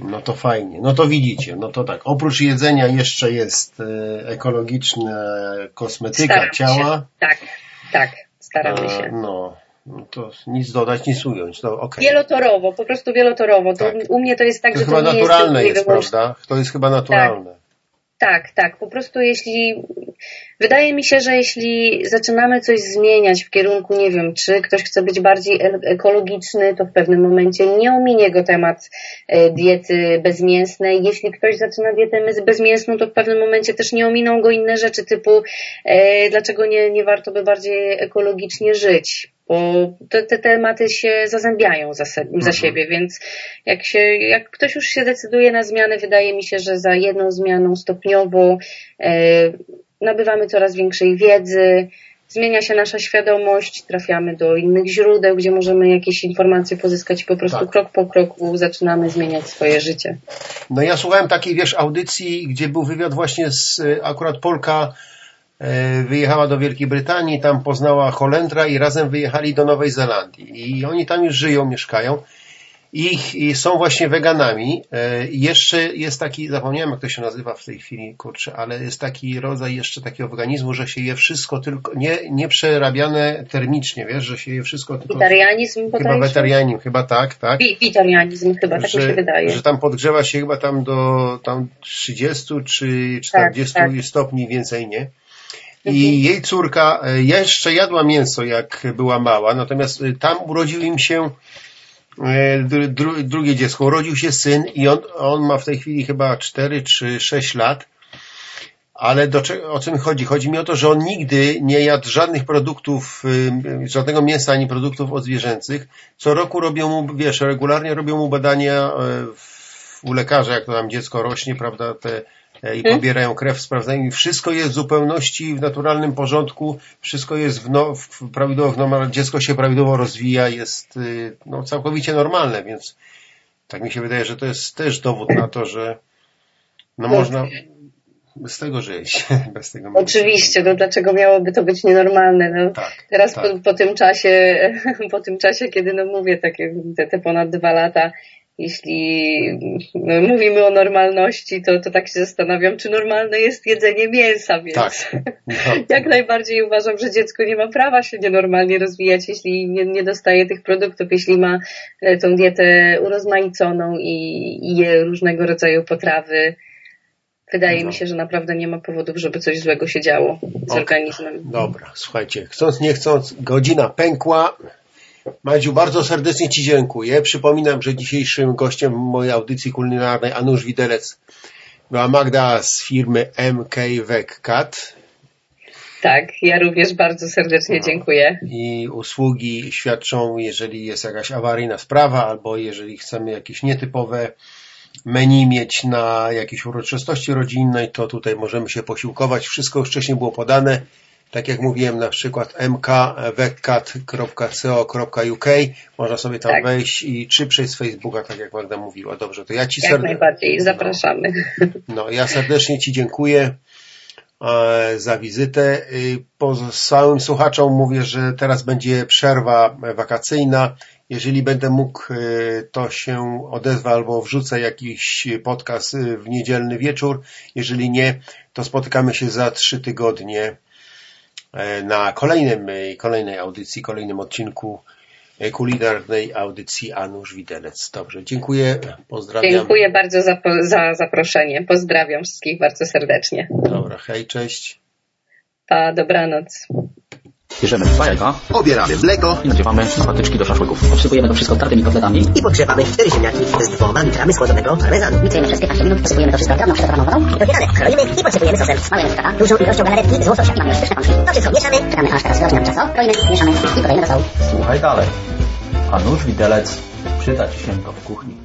No to fajnie. No to widzicie. No to tak. Oprócz jedzenia jeszcze jest e, ekologiczna kosmetyka Staram ciała. Się. Tak, tak, staramy E, się. No. No to nic dodać, nic ująć. No, okej. Wielotorowo, po prostu wielotorowo. To Tak. U mnie to jest tak, To że chyba to nie naturalne jest, jest, prawda? To jest chyba naturalne. Tak, tak. Po prostu jeśli. Wydaje mi się, że jeśli zaczynamy coś zmieniać w kierunku, nie wiem, czy ktoś chce być bardziej e- ekologiczny, to w pewnym momencie nie ominie go temat e, diety bezmięsnej. Jeśli ktoś zaczyna dietę bezmięsną, to w pewnym momencie też nie ominą go inne rzeczy typu e, dlaczego nie, nie warto by bardziej ekologicznie żyć. Bo te, te tematy się zazębiają za, se, za siebie, więc jak, się, jak ktoś już się decyduje na zmianę, wydaje mi się, że za jedną zmianą stopniowo e, nabywamy coraz większej wiedzy, zmienia się nasza świadomość, trafiamy do innych źródeł, gdzie możemy jakieś informacje pozyskać i po prostu Tak. krok po kroku zaczynamy zmieniać swoje życie. No ja słuchałem takiej, wiesz, audycji, gdzie był wywiad właśnie z, e, akurat Polka wyjechała do Wielkiej Brytanii, tam poznała Holendra i razem wyjechali do Nowej Zelandii. I oni tam już żyją, mieszkają i, i są właśnie weganami. E, i jeszcze jest taki, zapomniałem jak to się nazywa w tej chwili, kurczę, ale jest taki rodzaj jeszcze takiego organizmu, że się je wszystko tylko, nie, nie przerabiane termicznie, wiesz, że się je wszystko tylko... Witarianizm Chyba wetarianin, chyba tak, tak. Wi- Witarianizm chyba, tak mi się wydaje. że tam podgrzewa się chyba tam do tam 30 czy 40 tak. stopni więcej nie. I jej córka e, jeszcze jadła mięso jak była mała, natomiast e, tam urodził im się e, dru, dru, drugie dziecko, urodził się syn i on, on ma w tej chwili chyba 4 czy 6 lat. Ale do, o co mi chodzi? Chodzi mi o to, że on nigdy nie jadł żadnych produktów, żadnego mięsa ani produktów odzwierzęcych. Co roku robią mu, wiesz, regularnie robią mu badania w- u lekarza, jak to tam dziecko rośnie, prawda, te, i pobierają krew, sprawdzają i wszystko jest w zupełności w naturalnym porządku, wszystko jest w, no, w prawidłowo, w dziecko się prawidłowo rozwija, jest y, no, całkowicie normalne, więc tak mi się wydaje, że to jest też dowód na to, że no No. można bez tego żyć. Bez tego Oczywiście, no dlaczego miałoby to być nienormalne? No, Tak, teraz tak. po, po tym czasie, po tym czasie, kiedy no mówię takie te, te ponad dwa lata, jeśli no, mówimy o normalności, to, to tak się zastanawiam, czy normalne jest jedzenie mięsa, więc Tak. No. jak najbardziej uważam, że dziecko nie ma prawa się nienormalnie rozwijać, jeśli nie, nie dostaje tych produktów, jeśli ma e, tą dietę urozmaiconą i, i je różnego rodzaju potrawy. Wydaje No. mi się, że naprawdę nie ma powodów, żeby coś złego się działo z Okej. organizmem. Dobra, słuchajcie, chcąc nie chcąc, godzina pękła. Madziu, bardzo serdecznie Ci dziękuję. Przypominam, że dzisiejszym gościem mojej audycji kulinarnej Anusz Widelec była Magda z firmy MK Wegcat Tak, ja również bardzo serdecznie No. dziękuję. i usługi świadczą, jeżeli jest jakaś awaryjna sprawa albo jeżeli chcemy jakieś nietypowe menu mieć na jakieś uroczystości rodzinnej, to tutaj możemy się posiłkować. Wszystko już wcześniej było podane. Tak jak mówiłem, na przykład mkwegcat.co.uk można sobie tam Tak. wejść i czy przez Facebooka, tak jak Magda mówiła. Dobrze, to ja Ci Jak serde- najbardziej, zapraszamy. no, ja serdecznie Ci dziękuję e, za wizytę. Y, Pozostałym słuchaczom mówię, że teraz będzie przerwa wakacyjna. Jeżeli będę mógł, y, to się odezwę albo wrzucę jakiś podcast w niedzielny wieczór. Jeżeli nie, to spotykamy się za trzy tygodnie e, na kolejnym, y, kolejnej audycji, kolejnym odcinku e, kulinarnej audycji Anusz Widelec. Dobrze, dziękuję, pozdrawiam. Dziękuję bardzo za, za zaproszenie. Pozdrawiam wszystkich bardzo serdecznie. Dobra, hej, cześć. Pa, dobranoc. Bierzemy dwa jajka Obieramy mleko i nadziewamy na patyczki do szaszłyków. Obsypujemy to wszystko tartymi kotletami. i podgrzewamy cztery ziemniaki z dwoma litrami schłodzonego parmezanu. Miksujemy przez 15 minut, posypujemy to wszystko drobną przygotowaną wodą. I docieramy. Kroimy i podsypujemy sosem. Malujemy skaka. Dużą ilością galaretki z łososia. I mamy już pyszne pączki. To wszystko mieszamy. Czekamy aż teraz wyrośnie nam ciasto. Kroimy, mieszamy i podajemy do stołu. Słuchaj dalej. A nóż widelec przyda Ci się to w kuchni.